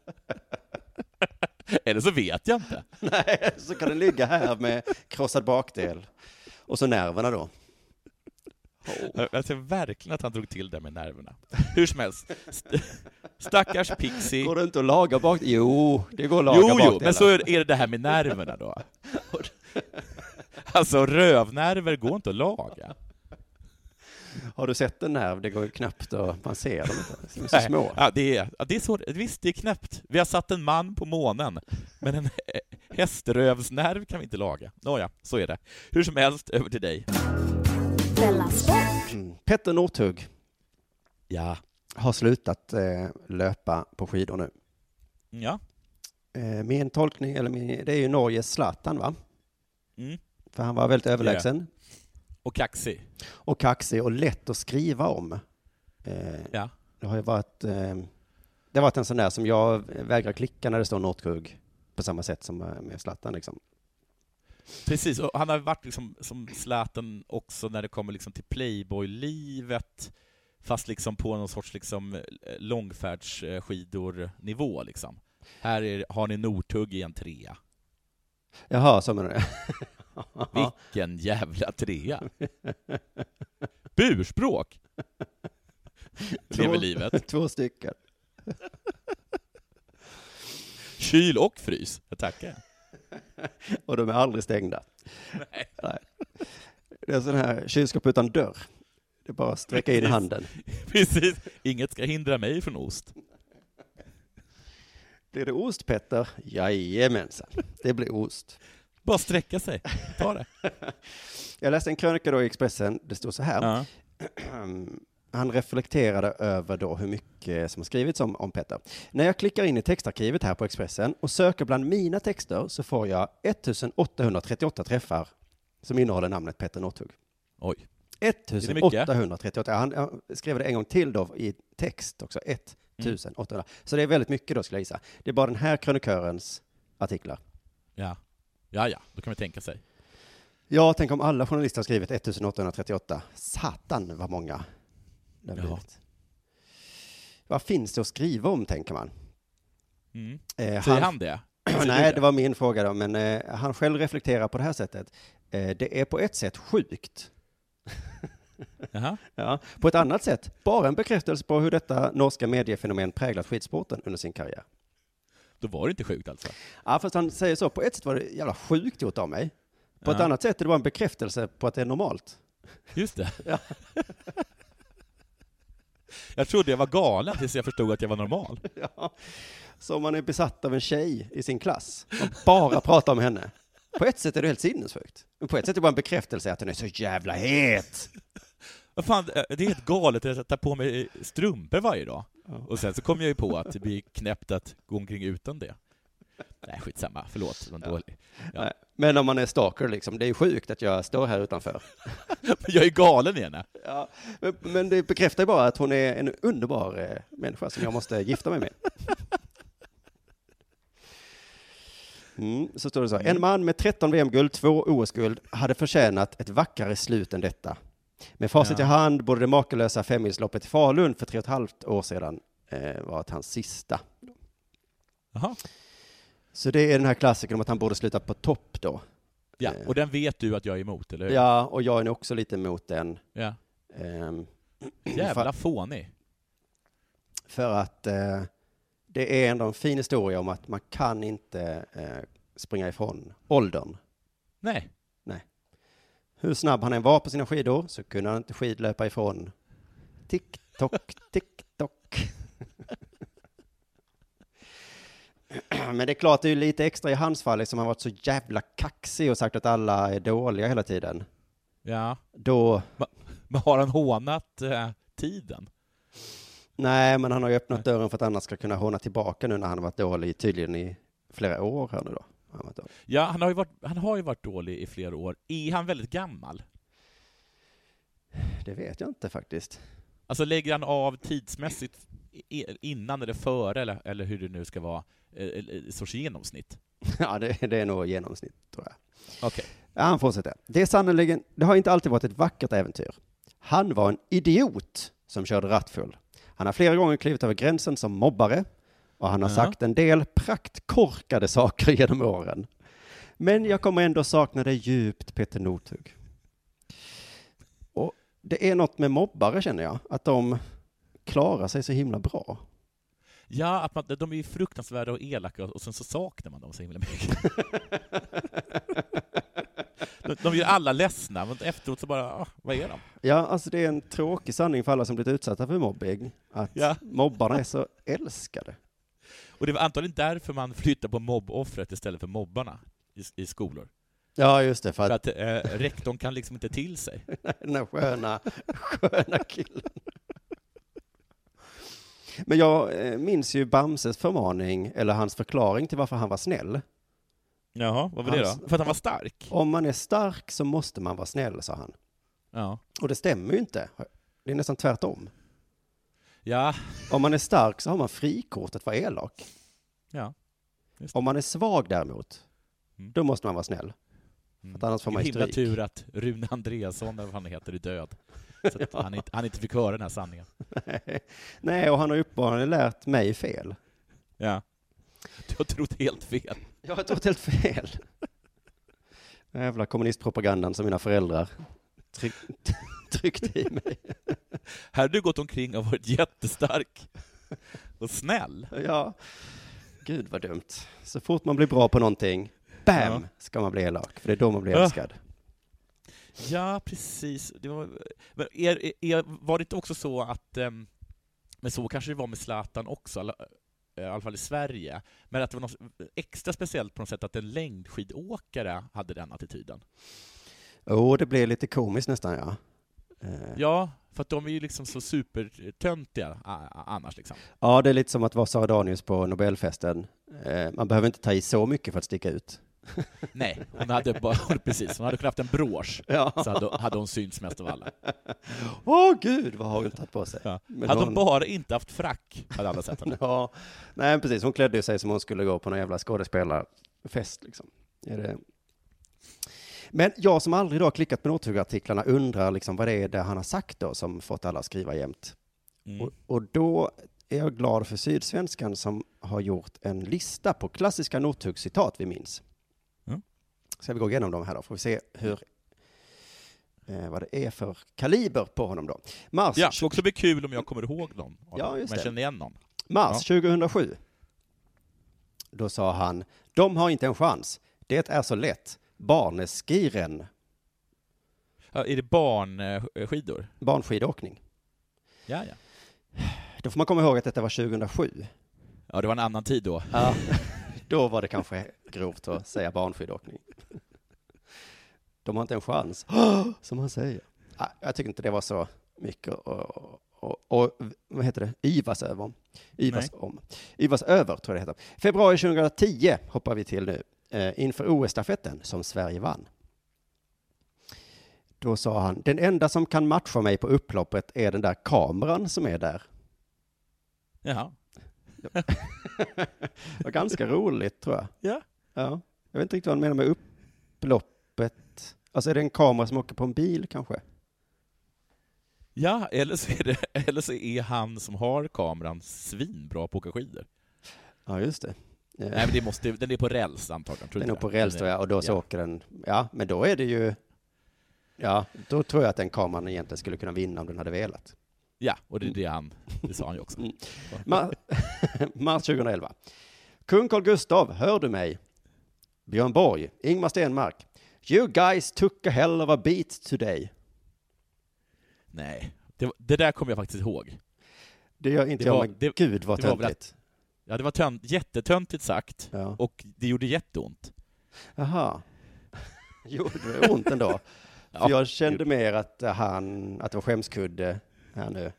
Eller så vet jag inte. nej, så kan den ligga här med krossad bakdel. Och så nerverna då. Jag jag ser verkligen att han drog till det med nerverna. Hur som helst, st- stackars Pixie. Går det inte att laga bak? Jo, det går att laga Jo, jo, bakdelar. men så är är det det här med nerverna då. Alltså rövnerver går inte att laga. Har du sett en nerv? Det går ju knappt att man ser dem inte. De är så små. Ja, det är, det är så, visst, det är knäppt. Vi har satt en man på månen, men en häströvsnerv kan vi inte laga. Nåja, så är det. Hur som helst, över till dig. Mm. Petter Northug Ja. har slutat eh, löpa på skidor nu. Ja. Eh, min tolkning, eller min, det är ju Norges Zlatan va? Mm. För han var väldigt överlägsen Och kaxig. och kaxig och lätt att skriva om. Eh, Ja. det har ju varit, eh, det har varit en sån där som jag vägrar klicka när det står Northug på samma sätt som eh, med Zlatan liksom. Precis, och han har varit liksom som Zlatan också när det kommer liksom till Playboy-livet, fast liksom på någon sorts liksom långfärdsskidor-nivå liksom. Här är, har ni Northug i en trea. Jaha, så menar du? Vilken jävla trea! Burspråk! Lever livet. Två stycken. Kyl och frys. Jag tackar. Och de är aldrig stängda. Nej. Nej. Det är sån här kylskåp utan dörr. Det är bara att sträcka in Precis. handen. Precis. Inget ska hindra mig från ost. Blir det ost, Petter? Jajamensan, det blir ost. Bara sträcka sig. Ta det. Jag läste en krönika då i Expressen, det stod så här. Ja. Han reflekterade över då hur mycket som har skrivits om, om Petter. När jag klickar in i textarkivet här på Expressen och söker bland mina texter så får jag 1838 träffar som innehåller namnet Petter Northug. Oj. 1838. Han, han skrev det en gång till då i text också. 1800. Så det är väldigt mycket då skulle jag gissa. Det är bara den här krönikörens artiklar. Ja. Ja, ja. Då kan man tänka sig. Ja, tänk om alla journalister har skrivit 1838. Satan vad många det har blivit. Vad finns det att skriva om, tänker man? Mm. Eh, Säger han det? Nej, det var min fråga då, men eh, han själv reflekterar på det här sättet. Eh, det är på ett sätt sjukt. Ja. På ett annat sätt, bara en bekräftelse på hur detta norska mediefenomen präglat skidsporten under sin karriär. Då var det inte sjukt alltså? Ja, fast han säger så, på ett sätt var det jävla sjukt gjort av mig. På ett Ja. annat sätt är det bara en bekräftelse på att det är normalt. Just det. Ja. jag trodde jag var galen tills jag förstod att jag var normal. Ja. Så om man är besatt av en tjej i sin klass, och bara pratar om henne. På ett sätt är det helt sinnessjukt. Men på ett sätt är det bara en bekräftelse att den är så jävla het. Vad fan, det är helt galet att ta på mig strumpor varje dag. Och sen så kom jag ju på att det blir knäppt att gå omkring utan det. Nej, skitsamma. Förlåt. Det var dålig. Ja. Men om man är stalker liksom, det är sjukt att jag står här utanför. Men jag är galen igen. Ja, men, men det bekräftar ju bara att hon är en underbar eh, människa som jag måste gifta mig med. Mm, så står det så. En man med 13 VM-guld, två OS-guld, hade förtjänat ett vackrare slut än detta. Med facit Ja. i hand borde det makalösa femmilsloppet i Falun för tre och ett halvt år sedan eh, varit hans sista. Jaha. Så det är den här klassikern om att han borde sluta på topp då. Ja, Eh. och den vet du att jag är emot, eller hur? Ja, och jag är nog också lite emot den. ja. ehm, Jävla fånig. För att eh, det är ändå en fin historia om att man kan inte eh, springa ifrån åldern. Nej. Hur snabb han än var på sina skidor så kunde han inte skidlöpa ifrån tick-tock, tick-tock. Men det är klart, det är lite extra i hans fall, som han varit så jävla kaxig och sagt att alla är dåliga hela tiden. Ja. Då, Men har han hånat eh, tiden? nej, men han har ju öppnat dörren för att annars ska kunna håna tillbaka nu när han har varit dålig tydligen i flera år här nu då. Ja, han har, ju varit, han har ju varit dålig i flera år. Är han väldigt gammal? Det vet jag inte faktiskt. Alltså lägger han av tidsmässigt innan eller före, eller, eller hur det nu ska vara, eh, eh, sorts genomsnitt? Ja, det, det är nog genomsnitt tror jag. Okej. Ja, han fortsätter. Det är sannoliken, det har inte alltid varit ett vackert äventyr. Han var en idiot som körde rattfull. Han har flera gånger klivit över gränsen som mobbare och han har Ja. sagt en del praktkorkade saker genom åren. Men jag kommer ändå sakna dig djupt, Peter Northug. Och det är något med mobbare känner jag, att de klarar sig så himla bra. Ja, att man, de är ju fruktansvärda och elaka och sen så saknar man dem så himla mycket. de, de gör alla ledsna, men efteråt så bara, ah, vad är de? Ja, alltså det är en tråkig sanning för alla som blivit utsatta för mobbing, att Ja. mobbarna är så älskade. Och det var antagligen därför man flyttar på mobboffret istället för mobbarna i, i skolor. Ja, just det, för För att att eh, rektorn kan liksom inte till sig. den här sköna, sköna killen. Men jag eh, minns ju Bamses förmaning, eller hans förklaring till varför han var snäll. Jaha, vad var det Hans- då? För att han var stark? Om man är stark så måste man vara snäll, sa han. Ja. Och det stämmer ju inte. Det är nästan tvärtom. Ja, Om man är stark så har man frikort att vara elak. ja. Om man är svag däremot, Mm. då måste man vara snäll. Mm. Annars får man ju stryk. tur att Rune Andreasson, eller vad han heter, är död. Så att han, inte, han inte fick höra den här sanningen. Nej, och han har uppenbarligen lärt mig fel. Ja. Du har trott helt fel. Jag har trott helt fel. Den jävla kommunistpropagandan som mina föräldrar tryck, tryckte i mig. Här har du gått omkring och varit jättestark och snäll. Ja, gud vad dumt. Så fort man blir bra på någonting, bam, Ja. ska man bli elak. För det är då man blir älskad. Ja, precis. Det var, men är, är, var det inte också så att, ehm, men så kanske det var med Zlatan också, eh, i alla fall i Sverige, men att det var något extra speciellt på något sätt att en längdskidåkare hade den attityden. Jo, det blir lite komiskt nästan, ja. Eh, Ja, för att de är ju liksom så supertöntiga annars liksom. Ja, det är lite som att vara Sara Danius på Nobelfesten. Eh, Man behöver inte ta i så mycket för att sticka ut. Nej, hon hade bara, precis, hon hade kunnat haft en brosch, Ja. så hade, hade hon synts mest av alla. Åh gud, vad har hon tagit på sig? Ja. Men Hade hon- hon bara inte haft frack, hade alla sett henne. Ja, nej precis. Hon klädde sig som hon skulle gå på någon jävla skådespelarfest liksom. Är det... Men jag som aldrig då har klickat på Northug-artiklarna undrar liksom vad det är det han har sagt då som fått alla att skriva jämt. Mm. Och, och då är jag glad för Sydsvenskan som har gjort en lista på klassiska Northug-citat vi minns. Mm. Ska vi gå igenom dem här då, får vi se hur eh, vad det är för kaliber på honom då. Mars, Ja, det också bli kul om jag kommer ihåg någon. Ja, just om jag känner igen någon. Mars 2007. Då sa han, de har inte en chans. Det är så lätt. Barneskiren, Ja, är det barnskidor? barnskidåkning. Ja, ja. Då får man komma ihåg att detta var 2007. Ja, det var en annan tid då. Ja, då var det kanske grovt att säga barnskidåkning. De har inte en chans, som han säger. Ja, Jag tycker inte det var så mycket och, och, och vad heter det, yvas över. Yvas Nej. om. Yvas över, tror jag det heter. Februari 2010 hoppar vi till nu, eh, inför OS-stafetten som Sverige vann. Då sa han, den enda som kan matcha mig på upploppet är den där kameran som är där. Jaha. Det var ganska roligt, tror jag. Ja. Ja. Jag vet inte riktigt vad han menar med upploppet. Alltså är det en kamera som åker på en bil kanske? Ja, eller så, är det, eller så är han som har kameran svinbra på att åka skidor. Ja, just det. Nej, men det måste, den är på räls antagligen. tror Den är på räls tror jag, och då så ja. åker den, ja, men då är det ju, ja, då tror jag att den kameran egentligen skulle kunna vinna om den hade velat. Ja, och det är det han, det sa han ju också. Mm. Ma- Mars 2011. Kung Carl Gustav, hör du mig? Björn Borg, Ingmar Stenmark. You guys took a hell of a beat today. Nej, det, det där kommer jag faktiskt ihåg. Det gör inte Det jag, var- men det- gud vad töntigt. Ja, det var tönt, jättetöntigt sagt, Ja. och det gjorde jätteont. Jaha. Gjorde det ont ändå? För Ja, jag kände mer att han, att det var skämskudde här nu.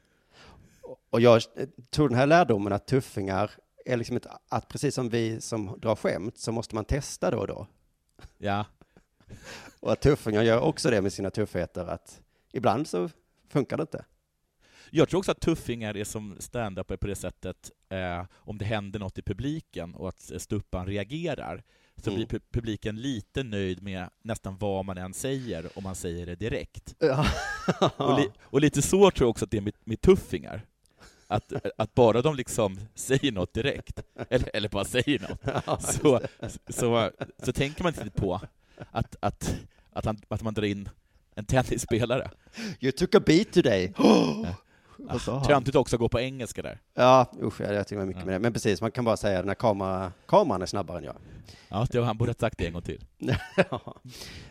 Och jag tog den här lärdomen att tuffingar är liksom ett, att precis som vi som drar skämt så måste man testa då och då. Ja, Och att tuffingar gör också det med sina tuffheter, att ibland så funkar det inte. Jag tror också att tuffingar är som stand-up på det sättet, eh, om det händer något i publiken och att stuppan reagerar, så Mm. blir pu- publiken lite nöjd med nästan vad man än säger, om man säger det direkt. Ja. Och, li- och lite så tror jag också att det är med, med tuffingar. Att, att bara de liksom säger något direkt, eller, eller bara säger något, så, så, så tänker man inte på att, att, att, han, att man drar in en tennisspelare. You took a beat today. Vad han? Töntigt också att gå på engelska där. Ja, usch, jag tycker mycket Ja. med det. Men precis, man kan bara säga när kamera, kameran är snabbare än jag. Ja, det, han borde ha sagt det en gång till. Ja.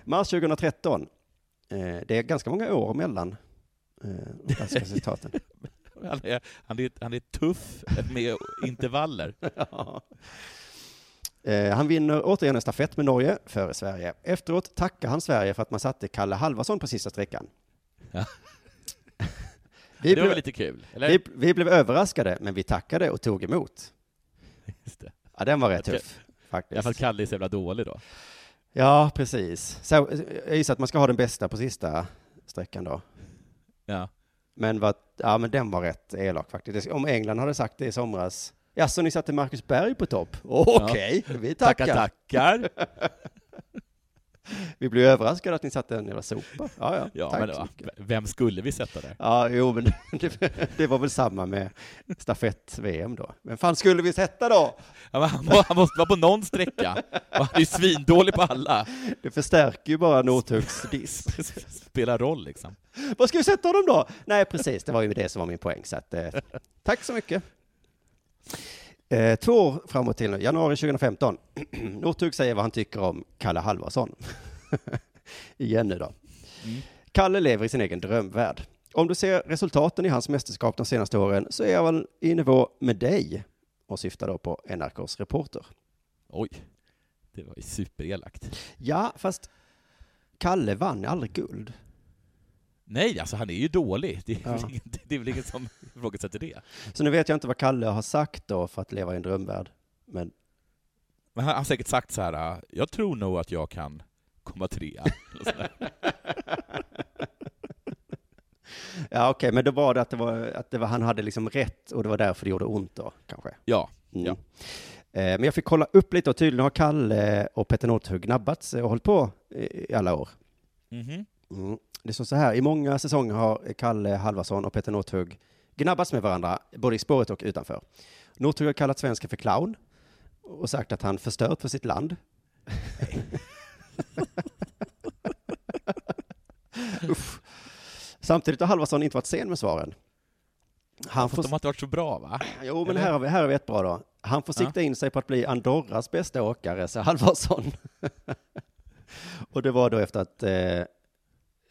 Mars 2013. Eh, det är ganska många år mellan eh, de här citaten. Han är, han är, han är tuff med intervaller. Ja. Eh, han vinner återigen en stafett med Norge före Sverige. Efteråt tackar han Sverige för att man satte Kalle Halvarsson på sista sträckan. Ja. Vi, det var blev, väl lite kul? Vi, vi blev överraskade, men vi tackade och tog emot. Just det. Ja, den var rätt Okej. tuff, I alla faktiskt. fall Kalle är så jävla dålig då. Ja, precis. Så, jag gissar att man ska ha den bästa på sista sträckan då. Ja. Men, vad, ja, men den var rätt elak faktiskt. Om England hade sagt det i somras. Ja, så ni satte Marcus Berg på topp? Okej, vi tackar. Tackar, tackar. Vi blev överraskade att ni satte en jävla sopa. Ja, ja. Ja, Tack men mycket. vem skulle vi sätta där? Ja, jo, men det, det var väl samma med stafett-VM då. Men fan skulle vi sätta då? Ja, han, må- han måste vara på någon sträcka. Och han är ju svindålig på alla. Det förstärker ju bara Northugs diss. Spelar roll liksom. Vad ska vi sätta honom då? Nej, precis, det var ju det som var min poäng. Så att, eh, tack så mycket. Eh, två år framåt till nu, januari 2015. Northug säger vad han tycker om Kalle Halvarsson. Igen nu då. Mm. Kalle lever i sin egen drömvärld. Om du ser resultaten i hans mästerskap de senaste åren så är jag väl i nivå med dig och syftar då på NRKs reporter. Oj, det var ju superelakt. Ja, fast Kalle vann aldrig guld. Nej, alltså han är ju dålig. Det är, Ja. väl ingen, det är väl ingen som ifrågasätter det. Så nu vet jag inte vad Kalle har sagt då för att leva i en drömvärld. Men Men han har säkert sagt så här, jag tror nog att jag kan komma trea. Ja, okej, men då var det att, det var, att det var, han hade liksom rätt och det var därför det gjorde ont då, kanske. Ja, Mm. Ja. Eh, men jag fick kolla upp lite och tydligen har Kalle och Petter Northug gnabbats och hållit på i, alla år. Mhm. Mm. Det står så här, i många säsonger har Kalle Halvarsson och Petter Northug gnabbats med varandra, både i spåret och utanför. Northug har kallat svensken för clown och sagt att han förstört för sitt land. Samtidigt har Halvarsson inte varit sen med svaren. Han får, de har inte varit så bra va? jo, men eller? här har, vi, här har vi ett bra då. Han får Ja. sikta in sig på att bli Andorras bästa åkare, säger Halvarsson. och det var då efter att eh,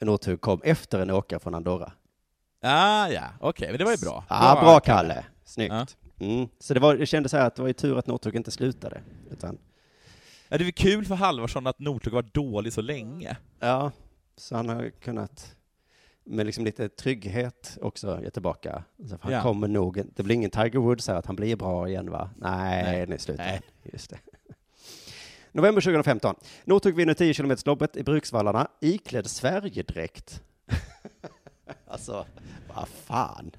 Northug kom efter en åkare från Andorra. Ah, ja, okej, men det var ju bra. Ja, bra Kalle. Snyggt. Ja. Mm. Så det, var, det kändes så här att det var ju tur att Northug inte slutade. Utan, Ja, det är väl kul för Halvarsson att Northug var dålig så länge. ja, så han har kunnat med liksom lite trygghet också ge tillbaka. Så han Ja. kommer nog, det blir ingen Tiger Woods här att han blir bra igen va? Nej, Nej. nu slutar Nej. Just det. November 2015. Northug vinner 10 km loppet i Bruksvallarna iklädd Sverigedräkt. alltså, vad fan.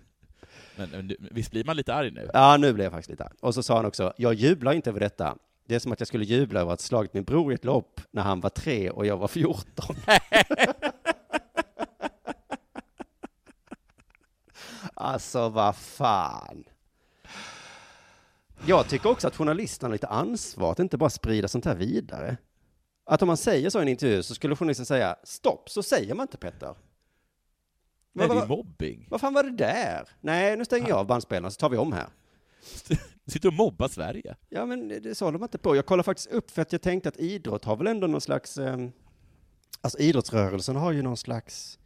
Men, men visst blir man lite arg nu? Ja, nu blev jag faktiskt lite arg. Och så sa han också, jag jublar inte över detta. Det är som att jag skulle jubla över att slagit min bror i ett lopp när han var tre och jag var 14. alltså, vad fan. Jag tycker också att journalisterna har lite ansvar att inte bara sprida sånt här vidare. Att om man säger så i en intervju så skulle journalisten säga stopp, så säger man inte Petter. Nej, det är mobbing. Vad fan var det där? Nej, nu stänger jag av bandspelaren så tar vi om här. Sitter och mobbar Sverige. Ja, men det sa de inte på. Jag kollade faktiskt upp för att jag tänkte att idrott har väl ändå någon slags, eh, alltså idrottsrörelsen har ju någon slags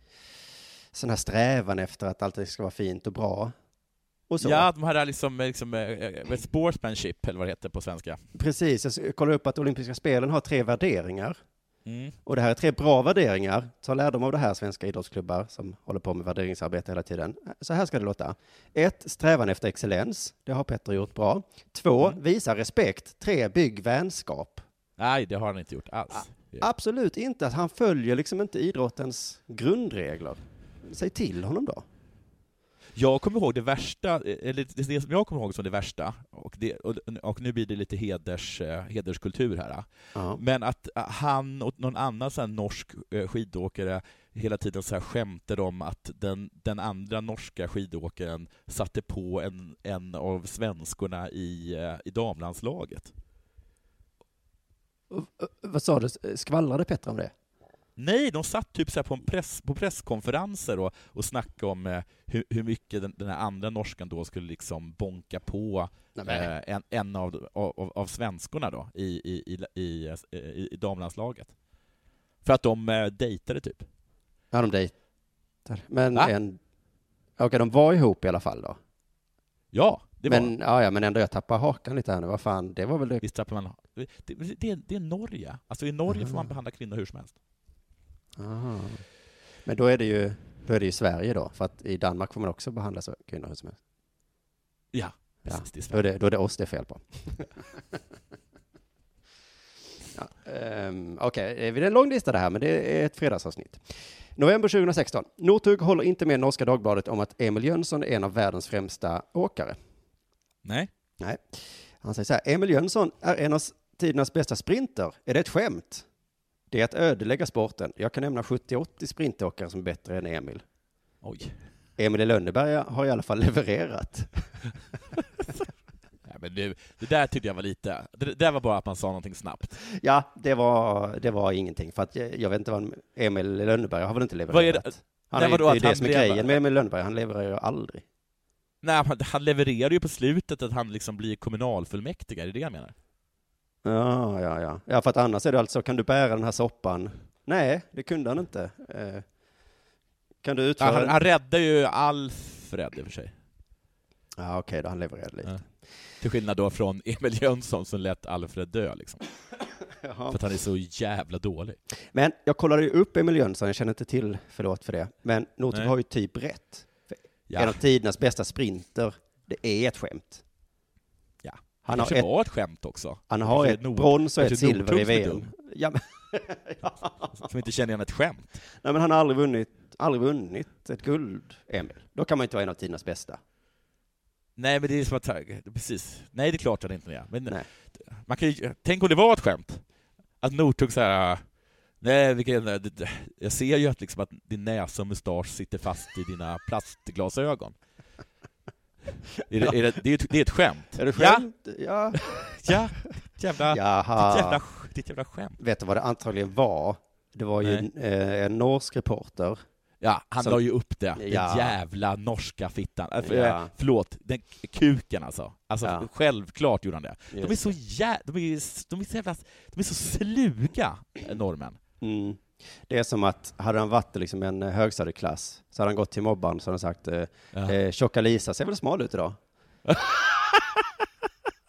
sån här strävan efter att allt ska vara fint och bra. Och så. Ja, de är liksom, liksom eh, eh, sportsmanship, eller vad det heter på svenska. Precis, jag kollade upp att olympiska spelen har tre värderingar. Mm. Och det här är tre bra värderingar. Ta lärdom av det här, svenska idrottsklubbar som håller på med värderingsarbete hela tiden. Så här ska det låta. Ett, strävan efter excellens. Det har Petter gjort bra. Två, Mm. visa respekt. Tre, bygg vänskap. Nej, det har han inte gjort alls. Absolut inte. att Han följer liksom inte idrottens grundregler. Säg till honom då. Jag kommer ihåg det värsta, eller det som jag kommer ihåg som det värsta, och, det, och, och nu blir det lite heders, eh, hederskultur här, Ja. men att eh, han och någon annan så norsk eh, skidåkare hela tiden så här skämtade om att den, den andra norska skidåkaren satte på en, en av svenskorna i, eh, i damlandslaget. Vad sa du? Skvallrade Petter om det? Nej, de satt typ så på, press, på presskonferenser och, och snackade om eh, hur, hur mycket den, den här andra norskan då skulle liksom bonka på eh, en, en av, av, av svenskorna då i, i, i, i, i, damlandslaget. För att de eh, dejtade typ. ja, de dejtar. Men Va? en... Okej, de var ihop i alla fall då. Ja, det var men, ja, ja, men ändå, jag tappar hakan lite här nu. Vad fan, det var väl det. Visst tappar man... Det, det, det är Norge. Alltså i Norge får man behandla kvinnor hur som helst. Aha. Men då är det ju, då är det ju Sverige då, för att i Danmark får man också behandla så kvinnor hur som helst. Ja, Ja, precis. Är Då är det, då är det oss det är fel på. ja, um, Okej, det är en lång lista det här, men det är ett fredagsavsnitt. November 2016. Northug håller inte med Norska Dagbladet om att Emil Jönsson är en av världens främsta åkare. Nej. Nej. Han säger så här, Emil Jönsson är en av tidernas bästa sprinter. Är det ett skämt? Det är att ödelägga sporten. Jag kan nämna 70-80 sprintåkare som är bättre än Emil. Oj. Emil i Lönneberga har i alla fall levererat. Nej, men nu, det där tyckte jag var lite... Det där var bara att man sa någonting snabbt. Ja, det var, det var ingenting. För att jag, jag vet inte vad Emil i Lönneberga har väl inte levererat. Vad är det- Han är, det är ju det som är grejen med Emil Lönneberga. Han levererar ju aldrig. Nej, han, han levererar ju på slutet att han liksom blir kommunalfullmäktigare, är det jag menar? Ja, ja, ja. Ja, för att annars är det alltså, kan du bära den här soppan? Nej, det kunde han inte. Eh, kan du Ja, utföra han, den? han räddar ju Alfred i och för sig. Ja, okej då, han levererade lite. Ja. Till skillnad då från Emil Jönsson som lät Alfred dö, liksom. Jaha. För att han är så jävla dålig. Men jag kollade ju upp Emil Jönsson, jag känner inte till, förlåt för det. Men Northug har ju typ rätt. En Ja, av tidernas bästa sprinter, det är ett skämt. Ja. Han det har, ett, var ett skämt också. han har ett Nord- brons och ett silver i VM. Ja, men, Som inte känner igen ett skämt. nej, men han har aldrig vunnit, aldrig vunnit ett guld, Emil. Då kan man inte vara en av tidernas bästa. Nej, men det är som att... Precis. Nej, det är klart det inte är. Men Nej. man kan ju, tänk om det var ett skämt. Att Northug så här... Nej, vilken, jag ser ju att, liksom att din näsa och mustasch sitter fast i dina plastglasögon. Är det, är det, det, är ett, det är ett skämt. Är det skämt? Ja. Ja, jävla, Jaha. ditt jävla, ditt jävla skämt. Vet du vad det antagligen var? Det var ju en, eh, en norsk reporter. Ja, han Som- la ju upp det. Den Ja. jävla norska fittan. Äh, för, Ja. äh, Förlåt, den kuken alltså. Alltså Ja. självklart gjorde han det. De är så jä... de är, de är så jävla... De är så sluga, norrmän. Mm. Det är som att, hade han varit liksom en eh, högstadieklass, så hade han gått till så hade han sagt, eh, Ja. eh, tjocka Lisa ser väl smal ut idag?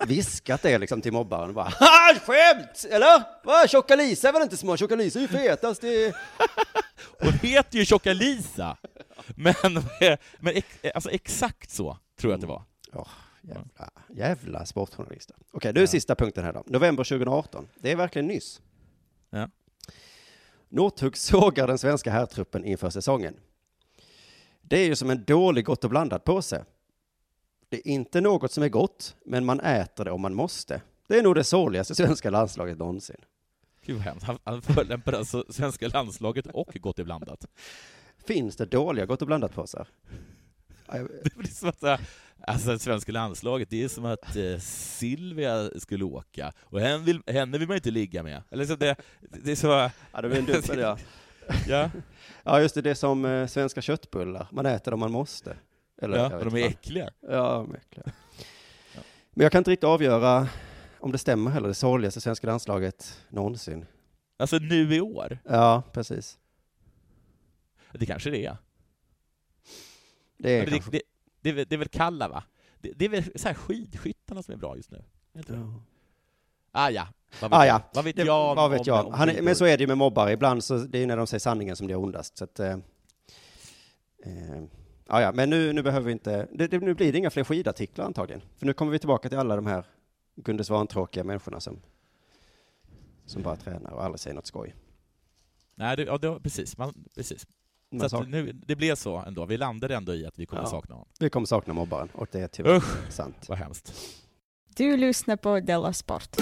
Viskat det liksom till mobbaren bara, ha skämt! Eller? Va? Tjocka Lisa är väl inte smal? Tjocka Lisa är ju fetast i... Hon heter ju Tjocka Lisa! Men, men ex, alltså exakt så tror jag att det var. Jävla, jävla sportjournalister. Okej, nu är Ja. sista punkten här då. November 2018. Det är verkligen nyss. Ja. Northug sågar den svenska herrtruppen inför säsongen. Det är ju som en dålig Gott och blandat påse. Det är inte något som är gott, men man äter det om man måste. Det är nog det sorgligaste svenska landslaget någonsin. Gud vad hemskt. Han, förolämpar alltså svenska landslaget och Gott i blandat. Finns det dåliga Gott och blandat-påsar? Det blir som att, alltså det svenska landslaget, det är som att eh, Silvia skulle åka, och henne vill, henne vill man inte ligga med. Eller så det, det är så, Ja, det var en dubbel, ja. ja, Ja, just det, det är som eh, svenska köttbullar. Man äter dem man måste. Eller, ja och de är äckliga. Ja, de är äckliga. Men jag kan inte riktigt avgöra om det stämmer heller, det sorgligaste svenska landslaget någonsin. Alltså nu i år, Ja, precis. det kanske det är. Det är det, kanske... det, det, är väl- det är väl Kalla va? Det, det är väl så här skidskyttarna som är bra just nu? Inte? Ja. Ah, ja, vad vet Ah, jag? ja. Vad vet Det, jag vad vet om- jag? är, men så är det ju med mobbare, ibland så det är ju när de säger sanningen som det är ondast. Så att, eh, eh, ja, ja, men nu, nu behöver vi inte, det, det, nu blir det inga fler skidartiklar antagligen. För nu kommer vi tillbaka till alla de här Gunde Svan-tråkiga människorna som, som bara tränar och aldrig säger något skoj. Nej, det, ja, det, precis. Man, precis. Man Så nu, det blev så ändå. Vi landade ändå i att vi kommer Ja. sakna honom. Vi kommer sakna mobbaren och det är tyvärr Usch, sant. vad hemskt. Du lyssnar på Della Sport.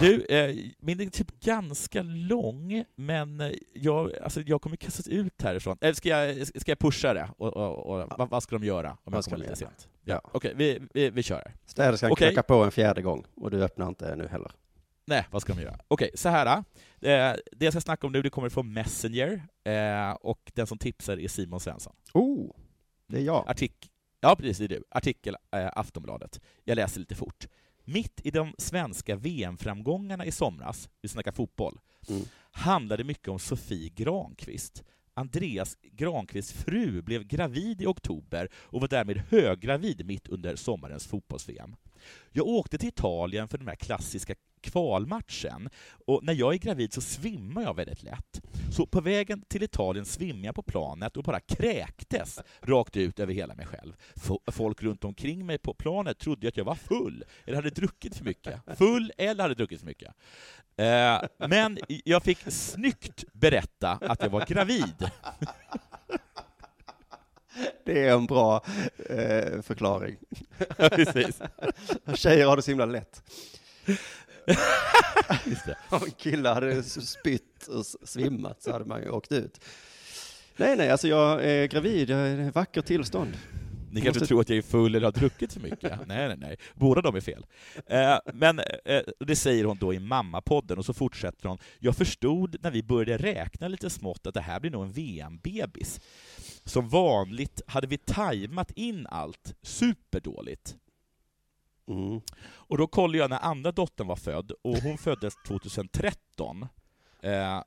Du, eh, min är typ ganska lång, men eh, jag, alltså, jag kommer kastas ut härifrån. Eller ska jag, ska jag pusha det? Och, och, och, vad, vad ska de göra om Vad jag ska kommer lite sent? Ja. Okej, vi, vi, vi kör här. Städerskan Okej. knackar på en fjärde gång och du öppnar inte nu heller. Nej, vad ska de göra? Okej, så här. Eh, det jag ska snacka om nu det kommer från Messenger, eh, och den som tipsar är Simon Svensson. Oh, det är jag. Artik ja, precis, det är du. Artikel eh, Aftonbladet. Jag läser lite fort. Mitt i de svenska VM-framgångarna i somras, vi snackar fotboll, Mm. handlade mycket om Sofie Granqvist. Andreas Granqvists fru blev gravid i oktober och var därmed höggravid mitt under sommarens fotbolls-VM. Jag åkte till Italien för den här klassiska kvalmatchen och när jag är gravid så svimmar jag väldigt lätt. Så på vägen till Italien svimmade jag på planet och bara kräktes rakt ut över hela mig själv. Folk runt omkring mig på planet trodde att jag var full, eller hade druckit för mycket. Full eller hade druckit för mycket. Eh, men jag fick snyggt berätta att jag var gravid. Det är en bra eh, förklaring. Precis. Tjejer har det så himla lätt. Just det. Om killar hade spytt och svimmat så hade man ju åkt ut. Nej, nej, alltså jag är gravid, jag är i vackert tillstånd. Ni kanske måste- tror att jag är full eller har druckit för mycket? Nej, nej, nej. Båda de är fel. Eh, men eh, det säger hon då i Mammapodden, och så fortsätter hon. Jag förstod när vi började räkna lite smått att det här blir nog en VM-bebis. Som vanligt hade vi tajmat in allt superdåligt. Mm. Och då kollade jag när andra dottern var född, och hon föddes 2013. Eh,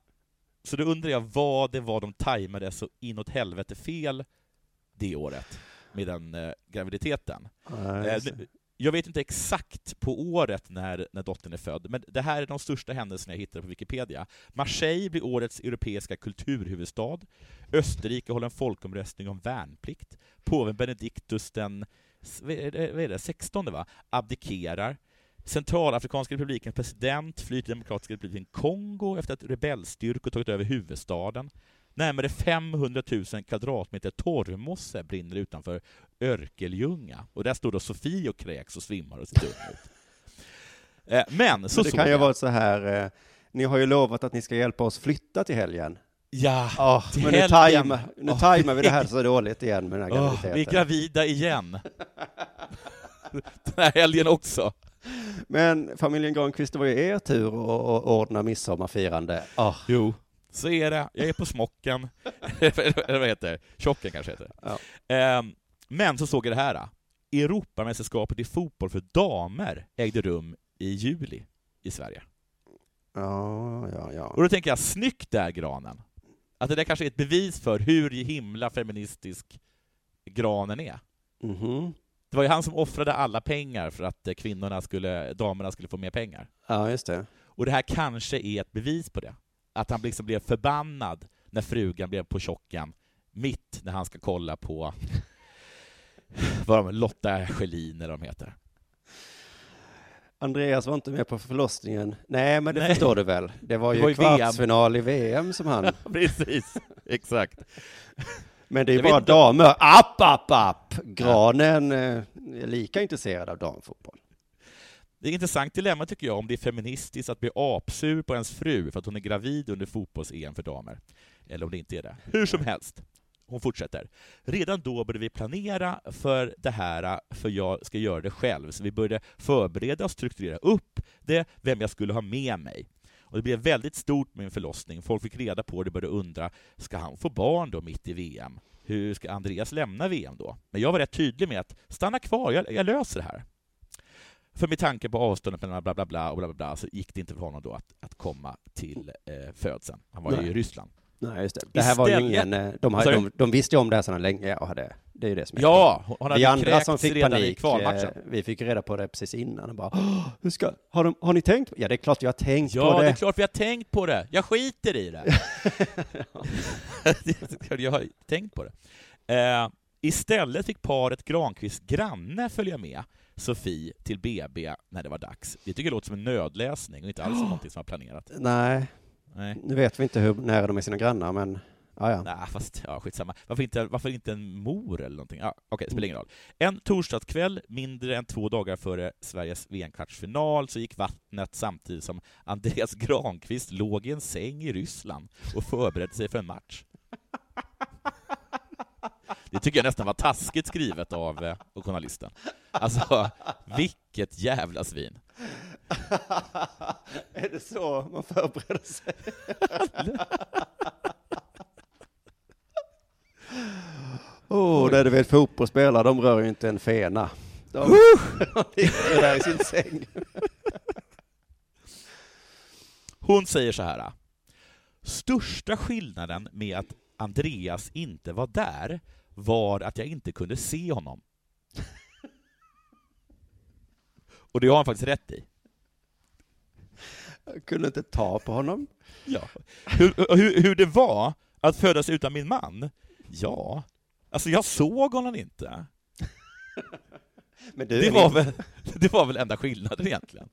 så då undrar jag vad det var de tajmade så inåt helvete fel det året med den eh, graviditeten. Ja, Eh, nu- jag vet inte exakt på året när, när dottern är född, men det här är de största händelserna jag hittade på Wikipedia. Marseille blir årets europeiska kulturhuvudstad. Österrike håller en folkomröstning om värnplikt. Påven Benediktus den vad är det, 16 va? abdikerar. Centralafrikanska republikens president flyr till Demokratiska republiken Kongo efter att rebellstyrkor tagit över huvudstaden. Närmare 500 000 kvadratmeter torvmosse brinner utanför Örkelljunga. Och där står då Sofie och kräks och svimmar och ser dum ut. Men så det kan ju jag. vara så här, eh, ni har ju lovat att ni ska hjälpa oss flytta till helgen. Ja, Oh, Till men nu, tajma, nu Åh. tajmar vi det här så dåligt igen med den här graviditeten. vi är gravida igen. Den här helgen också. Men familjen Granqvist, det var ju er tur att ordna midsommarfirande. Oh. Jo, så är det. Jag är på smocken. Eller vad heter det? Tjocken kanske heter det. Ja. Ehm, Men så såg jag det här. Europamästerskapet i fotboll för damer ägde rum i juli i Sverige. Ja, ja, ja. Och då tänker jag, snyggt där Granen! Att det där kanske är ett bevis för hur himla feministisk Granen är. Mhm. Det var ju han som offrade alla pengar för att eh, kvinnorna skulle, damerna skulle få mer pengar. Ja, just det. Och det här kanske är ett bevis på det. Att han liksom blev förbannad när frugan blev på tjocken, mitt när han ska kolla på vad de, Lotta Schelin eller vad de heter. Andreas var inte med på förlossningen. Nej, men det Nej. förstår du väl? Det var Det ju var ju VM. kvartsfinal i VM som han... Precis. Exakt. Men det är ju bara damer. App, app, app! Granen eh, är lika intresserad av damfotboll. Det är ett intressant dilemma tycker jag, om det är feministiskt att bli apsur på ens fru för att hon är gravid under fotbolls-EM för damer. Eller om det inte är det. Hur som helst. Hon fortsätter. Redan då började vi planera för det här, för jag ska göra det själv. Så vi började förbereda och strukturera upp det, vem jag skulle ha med mig. Och det blev väldigt stort med min förlossning. Folk fick reda på det och började undra, ska han få barn då mitt i VM? Hur ska Andreas lämna VM då? Men jag var rätt tydlig med att stanna kvar, jag, jag löser det här. För med tanke på avståndet mellan bla bla bla och bla bla bla så gick det inte för honom då att, att komma till eh, födseln. Han var ju Nej. i Ryssland. Nej, just det. Det här var ju ingen... De, har, de, de visste ju om det här sedan länge och hade... Det är ju det som är Ja, hon hon Vi hade andra som fick redan i panik, eh, vi fick reda på det precis innan och bara "Åh, hur ska, har, de, har ni tänkt? Ja, det är klart jag har tänkt Ja, på det det. är klart vi har tänkt på det. Jag skiter i det. Jag har tänkt på det. Eh, istället fick paret Granqvists granne följa med Sofie till BB när det var dags. Det tycker jag låter som en nödläsning och inte alls som någonting som var planerat. Nej, Nej. nu vet vi inte hur nära de är sina grannar, men ja, ja. Nej, fast ja, skitsamma. Varför inte, varför inte en mor eller någonting? Ja, Okej, det spelar ingen roll. En torsdagskväll, mindre än två dagar före Sveriges VM-kvartsfinal, så gick vattnet samtidigt som Andreas Granqvist låg i en säng i Ryssland och förberedde sig för en match. Det tycker jag nästan var taskigt skrivet av eh, journalisten. Alltså, vilket jävla svin. är det så man förbereder sig? Oh, där du vet fotbollsspelare, de rör ju inte en fena. De, de ligger där i sin säng. Hon säger så här. Största skillnaden med att Andreas inte var där var att jag inte kunde se honom. Och det har han faktiskt rätt i. Jag kunde inte ta på honom. Ja. Hur, hur, hur det var att födas utan min man? Ja, alltså jag såg honom inte. Det var väl, det var väl enda skillnaden egentligen.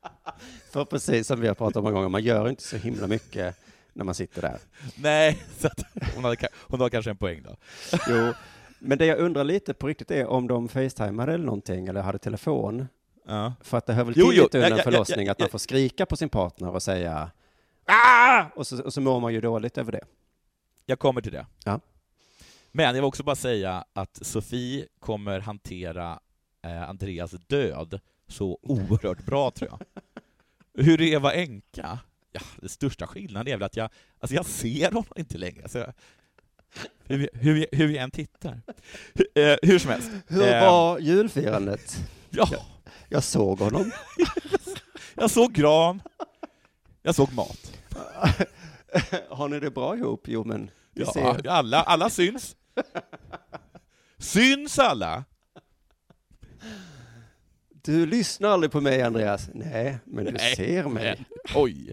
För precis som vi har pratat om många gånger, man gör inte så himla mycket när man sitter där. Nej, så att hon, hade, hon har kanske en poäng då. Jo, men det jag undrar lite på riktigt är om de facetimade eller någonting, eller hade telefon. Ja. För att det hör väl till lite under en ja, ja, förlossning ja, att man får skrika på sin partner och säga ah! och så, och så mår man ju dåligt över det. Jag kommer till det. Ja. Men jag vill också bara säga att Sofie kommer hantera eh, Andreas död så oerhört bra, tror jag. Hur det är att vara änka? Ja, den största skillnaden är väl att jag, alltså jag ser honom inte längre. Så jag, hur, hur, hur jag än tittar. Hur, eh, hur som helst. Hur Eh, var julfirandet? Ja, Jag såg honom. jag såg gran. Jag såg mat. Har ni det bra ihop? Jo, men vi Ja, ser. alla, alla syns. Syns alla? Du lyssnar aldrig på mig, Andreas. Nej, men du Nej, ser mig. Oj.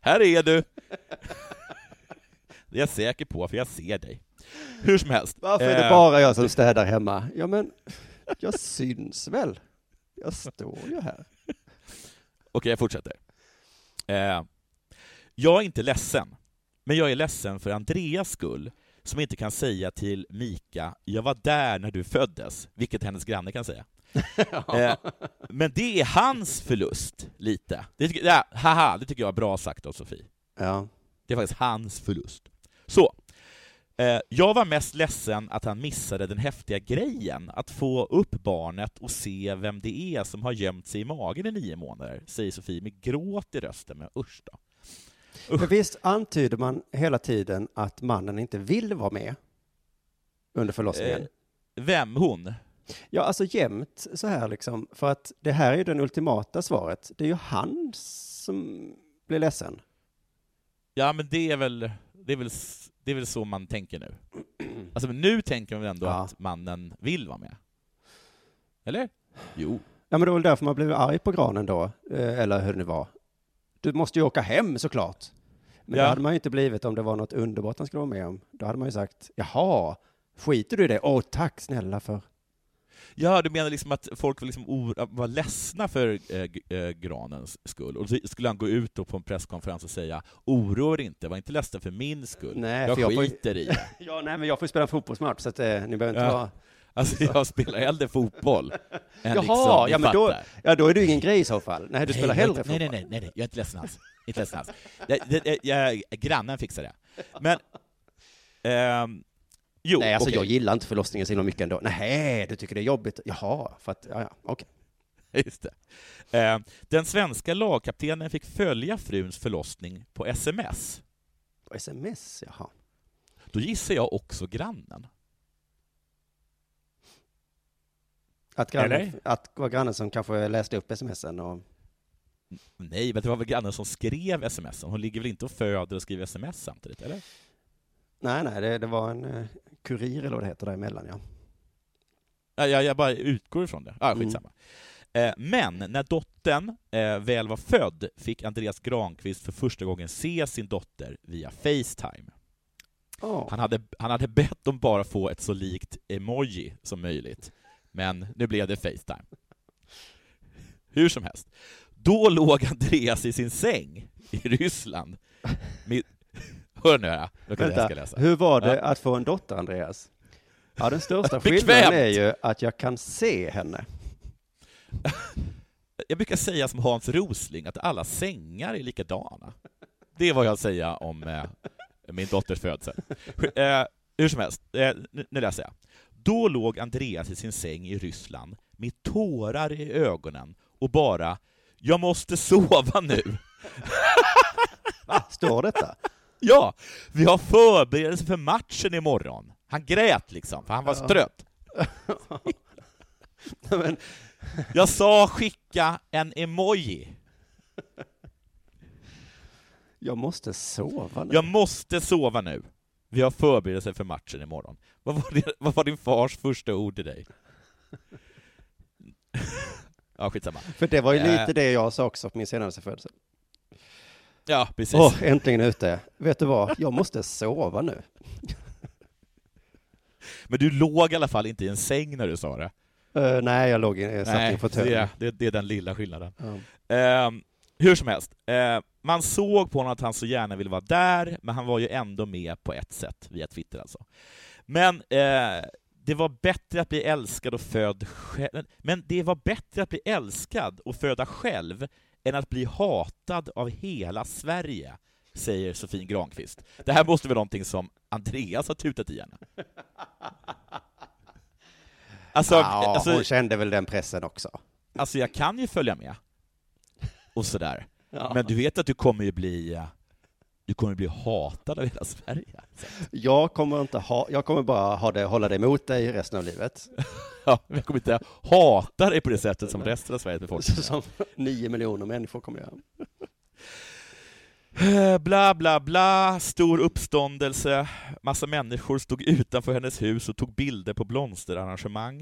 Här är du. Det är jag säker på, för jag ser dig. Hur som helst. Varför är det Eh, bara jag som städar hemma? Ja, men jag syns väl? Jag står ju här. Okej, jag fortsätter. Eh, jag är inte ledsen, men jag är ledsen för Andreas skull, som inte kan säga till Mika, jag var där när du föddes, vilket hennes granne kan säga. Eh, men det är hans förlust, lite. Det tycker, ja, haha, det tycker jag är bra sagt av Sofie. Ja. Det är faktiskt hans förlust. Så. Eh, jag var mest ledsen att han missade den häftiga grejen, att få upp barnet och se vem det är som har gömt sig i magen i nio månader, säger Sofie med gråt i rösten, men usch då. För visst antyder man hela tiden att mannen inte vill vara med under förlossningen? Eh, vem? Hon? Ja, alltså jämt så här liksom, för att det här är ju det ultimata svaret. Det är ju han som blir ledsen. Ja, men det är väl, det är väl, det är väl så man tänker nu. Alltså, men nu tänker man väl ändå Ja. att mannen vill vara med? Eller? Jo. Ja, men det var väl därför man blev arg på granen då, eh, eller hur det nu var. Du måste ju åka hem såklart. Men Ja. det hade man ju inte blivit om det var något underbart han skulle vara med om. Då hade man ju sagt, jaha, skiter du i det? Åh, tack snälla för... Ja, du menar liksom att folk var, liksom var ledsna för eh, eh, Granens skull, och så skulle han gå ut på en presskonferens och säga ”Oroa er inte, var inte ledsna för min skull, Nej, jag jag får- skiter i det”. Ja, nej, men jag får spela fotbollsmatch, så att, eh, ni behöver inte Ja. vara... Alltså jag spelar hellre fotboll än Jaha, liksom, ja, men då-. Ja, då är du ingen grej i så fall. Nej, du spelar jag är hellre nej, nej, fotboll. nej, nej, nej, jag är inte ledsen alls. Inte ledsen alls. Jag, jag, jag, grannen fixar det. Men, ehm, jo, Nej, alltså okej. jag gillar inte förlossningen så himla mycket ändå. Nej, du tycker det är jobbigt? Jaha, för att, ja, ja, okej. Just det. Eh, den svenska lagkaptenen fick följa fruns förlossning på sms. På sms, jaha. Då gissar jag också grannen. Att grannen, Eller? att var grannen som kanske läste upp smsen och... Nej, men det var väl grannen som skrev sms. Hon ligger väl inte och föder och skriver sms samtidigt, eller? Nej, nej, det, det var en eh, kurir eller vad det heter däremellan, ja. Ja, jag, jag bara utgår ifrån det. Ah, Mm. skitsamma. Eh, men när dottern eh, väl var född fick Andreas Granqvist för första gången se sin dotter via Facetime. Åh. Han hade, han hade bett om bara få ett så likt emoji som möjligt, men nu blev det Facetime. Hur som helst. Då låg Andreas i sin säng i Ryssland. Med... Hör nu här, jag ska Vänta, läsa. hur var det Ja. att få en dotter, Andreas? Ja, den största skillnaden är ju att jag kan se henne. Jag brukar säga som Hans Rosling, att alla sängar är likadana. Det är vad jag säger om eh, min dotters födsel. Eh, hur som helst, eh, nu, nu läser jag. Då låg Andreas i sin säng i Ryssland med tårar i ögonen och bara ”Jag måste sova nu”. Va? Står detta? Ja, vi har förberedelse för matchen imorgon. Han grät liksom, för han var Ja. trött. Men, Jag sa skicka en emoji. jag måste sova nu. Jag måste sova nu. Vi har förberedelse för matchen imorgon. Vad var, det, vad var din fars första ord till dig? ja, skitsamma. För det var ju Eh. lite det jag sa också på min senaste födelse. Ja, precis. Åh, äntligen ute. Vet du vad? Jag måste sova nu. Men du låg i alla fall inte i en säng när du sa det. Eh, nej, jag låg i, jag satt i en det, fåtölj. är- det, det är den lilla skillnaden. Ja. Ehm, hur som helst, eh, man såg på honom att han så gärna ville vara där, men han var ju ändå med på ett sätt, via Twitter alltså. Men eh, det var bättre att bli älskad och född själv. Men det var bättre att bli älskad och föda själv än att bli hatad av hela Sverige, säger Sofie Granqvist. Det här måste vara någonting som Andreas har tutat i henne. Alltså, ja, alltså, hon kände väl den pressen också. alltså jag kan ju följa med, och sådär. Ja. Men du vet att du kommer ju bli du kommer bli hatad av hela Sverige. Jag kommer inte ha, jag kommer bara ha det, hålla det emot dig resten av livet. Ja, jag kommer inte hata dig på det sättet som resten av Sveriges befolkning. Som nio miljoner människor kommer göra. Eh, Bla, bla, bla, stor uppståndelse, massa människor stod utanför hennes hus och tog bilder på blomsterarrangemang.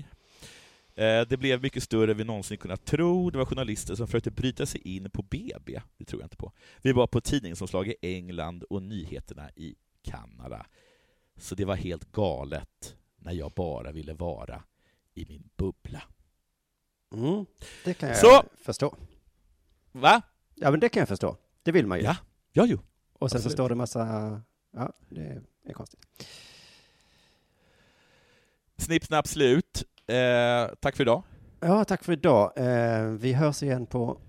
Eh, Det blev mycket större än vi någonsin kunnat tro. Det var journalister som försökte bryta sig in på BB. Det tror jag inte på. Vi var på tidningsomslag i England och nyheterna i Kanada. Så det var helt galet när jag bara ville vara i min bubbla. Mm, det kan jag Så. förstå. Va? Ja, men det kan jag förstå. Det vill man ju. Ja, ja jo. Och sen så absolut. står det massa, ja, det är konstigt. Snipp, snapp, slut. Eh, tack för idag. Ja, tack för idag. Eh, vi hörs igen på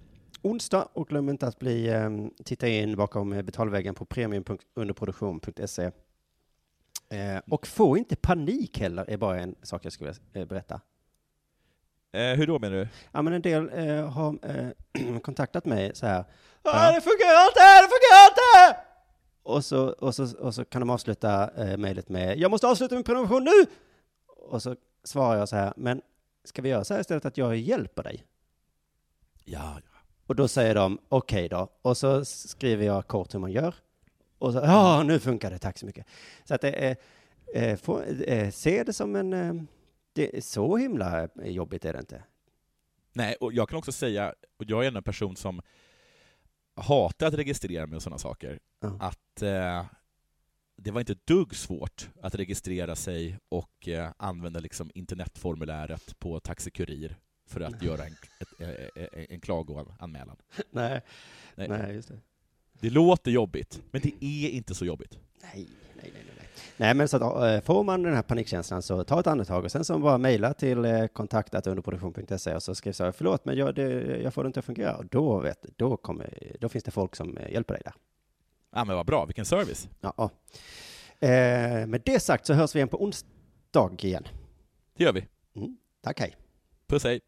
onsdag och glöm inte att bli, eh, titta in bakom eh, betalväggen på premium.underproduktion.se. Eh, och få inte panik heller, är bara en sak jag skulle eh, berätta. Eh, hur då menar du? Ja, men en del eh, har eh, kontaktat mig så här. Ja. "Ah, Det fungerar inte, det fungerar inte! Och så, och så, och så kan de avsluta eh, mejlet med Jag måste avsluta min prenumeration nu! Och så svarar jag så här, men ska vi göra så här istället att jag hjälper dig? Ja, Och då säger de okej då. Och så skriver jag kort hur man gör. Och så, ja, nu funkar det, tack så mycket. Så att det eh, få, eh, se det som en, eh, det är så himla jobbigt är det inte. Nej, och jag kan också säga, och jag är en person som hatar att registrera mig och sådana saker, Ja. att eh, det var inte ett dugg svårt att registrera sig och eh, använda liksom internetformuläret på Taxi Kurir för att göra en, eh, eh, en klagoanmälan. Nej, Nej. nej, just det. Det låter jobbigt, men det är inte så jobbigt. Nej, nej, nej, nej. nej. Men så att, eh, får man den här panikkänslan så ta ett andetag och sen så bara mejla till eh, kontaktatunderproduktion.se och så skriv så här, förlåt, men jag, det, jag får det inte att fungera. Och då, vet, då, kommer, då finns det folk som eh, hjälper dig där. Ja, men vad bra, vilken service. Ja, ja. Eh, med det sagt så hörs vi igen på onsdag igen. Det gör vi. Mm. Tack, hej. Puss hej.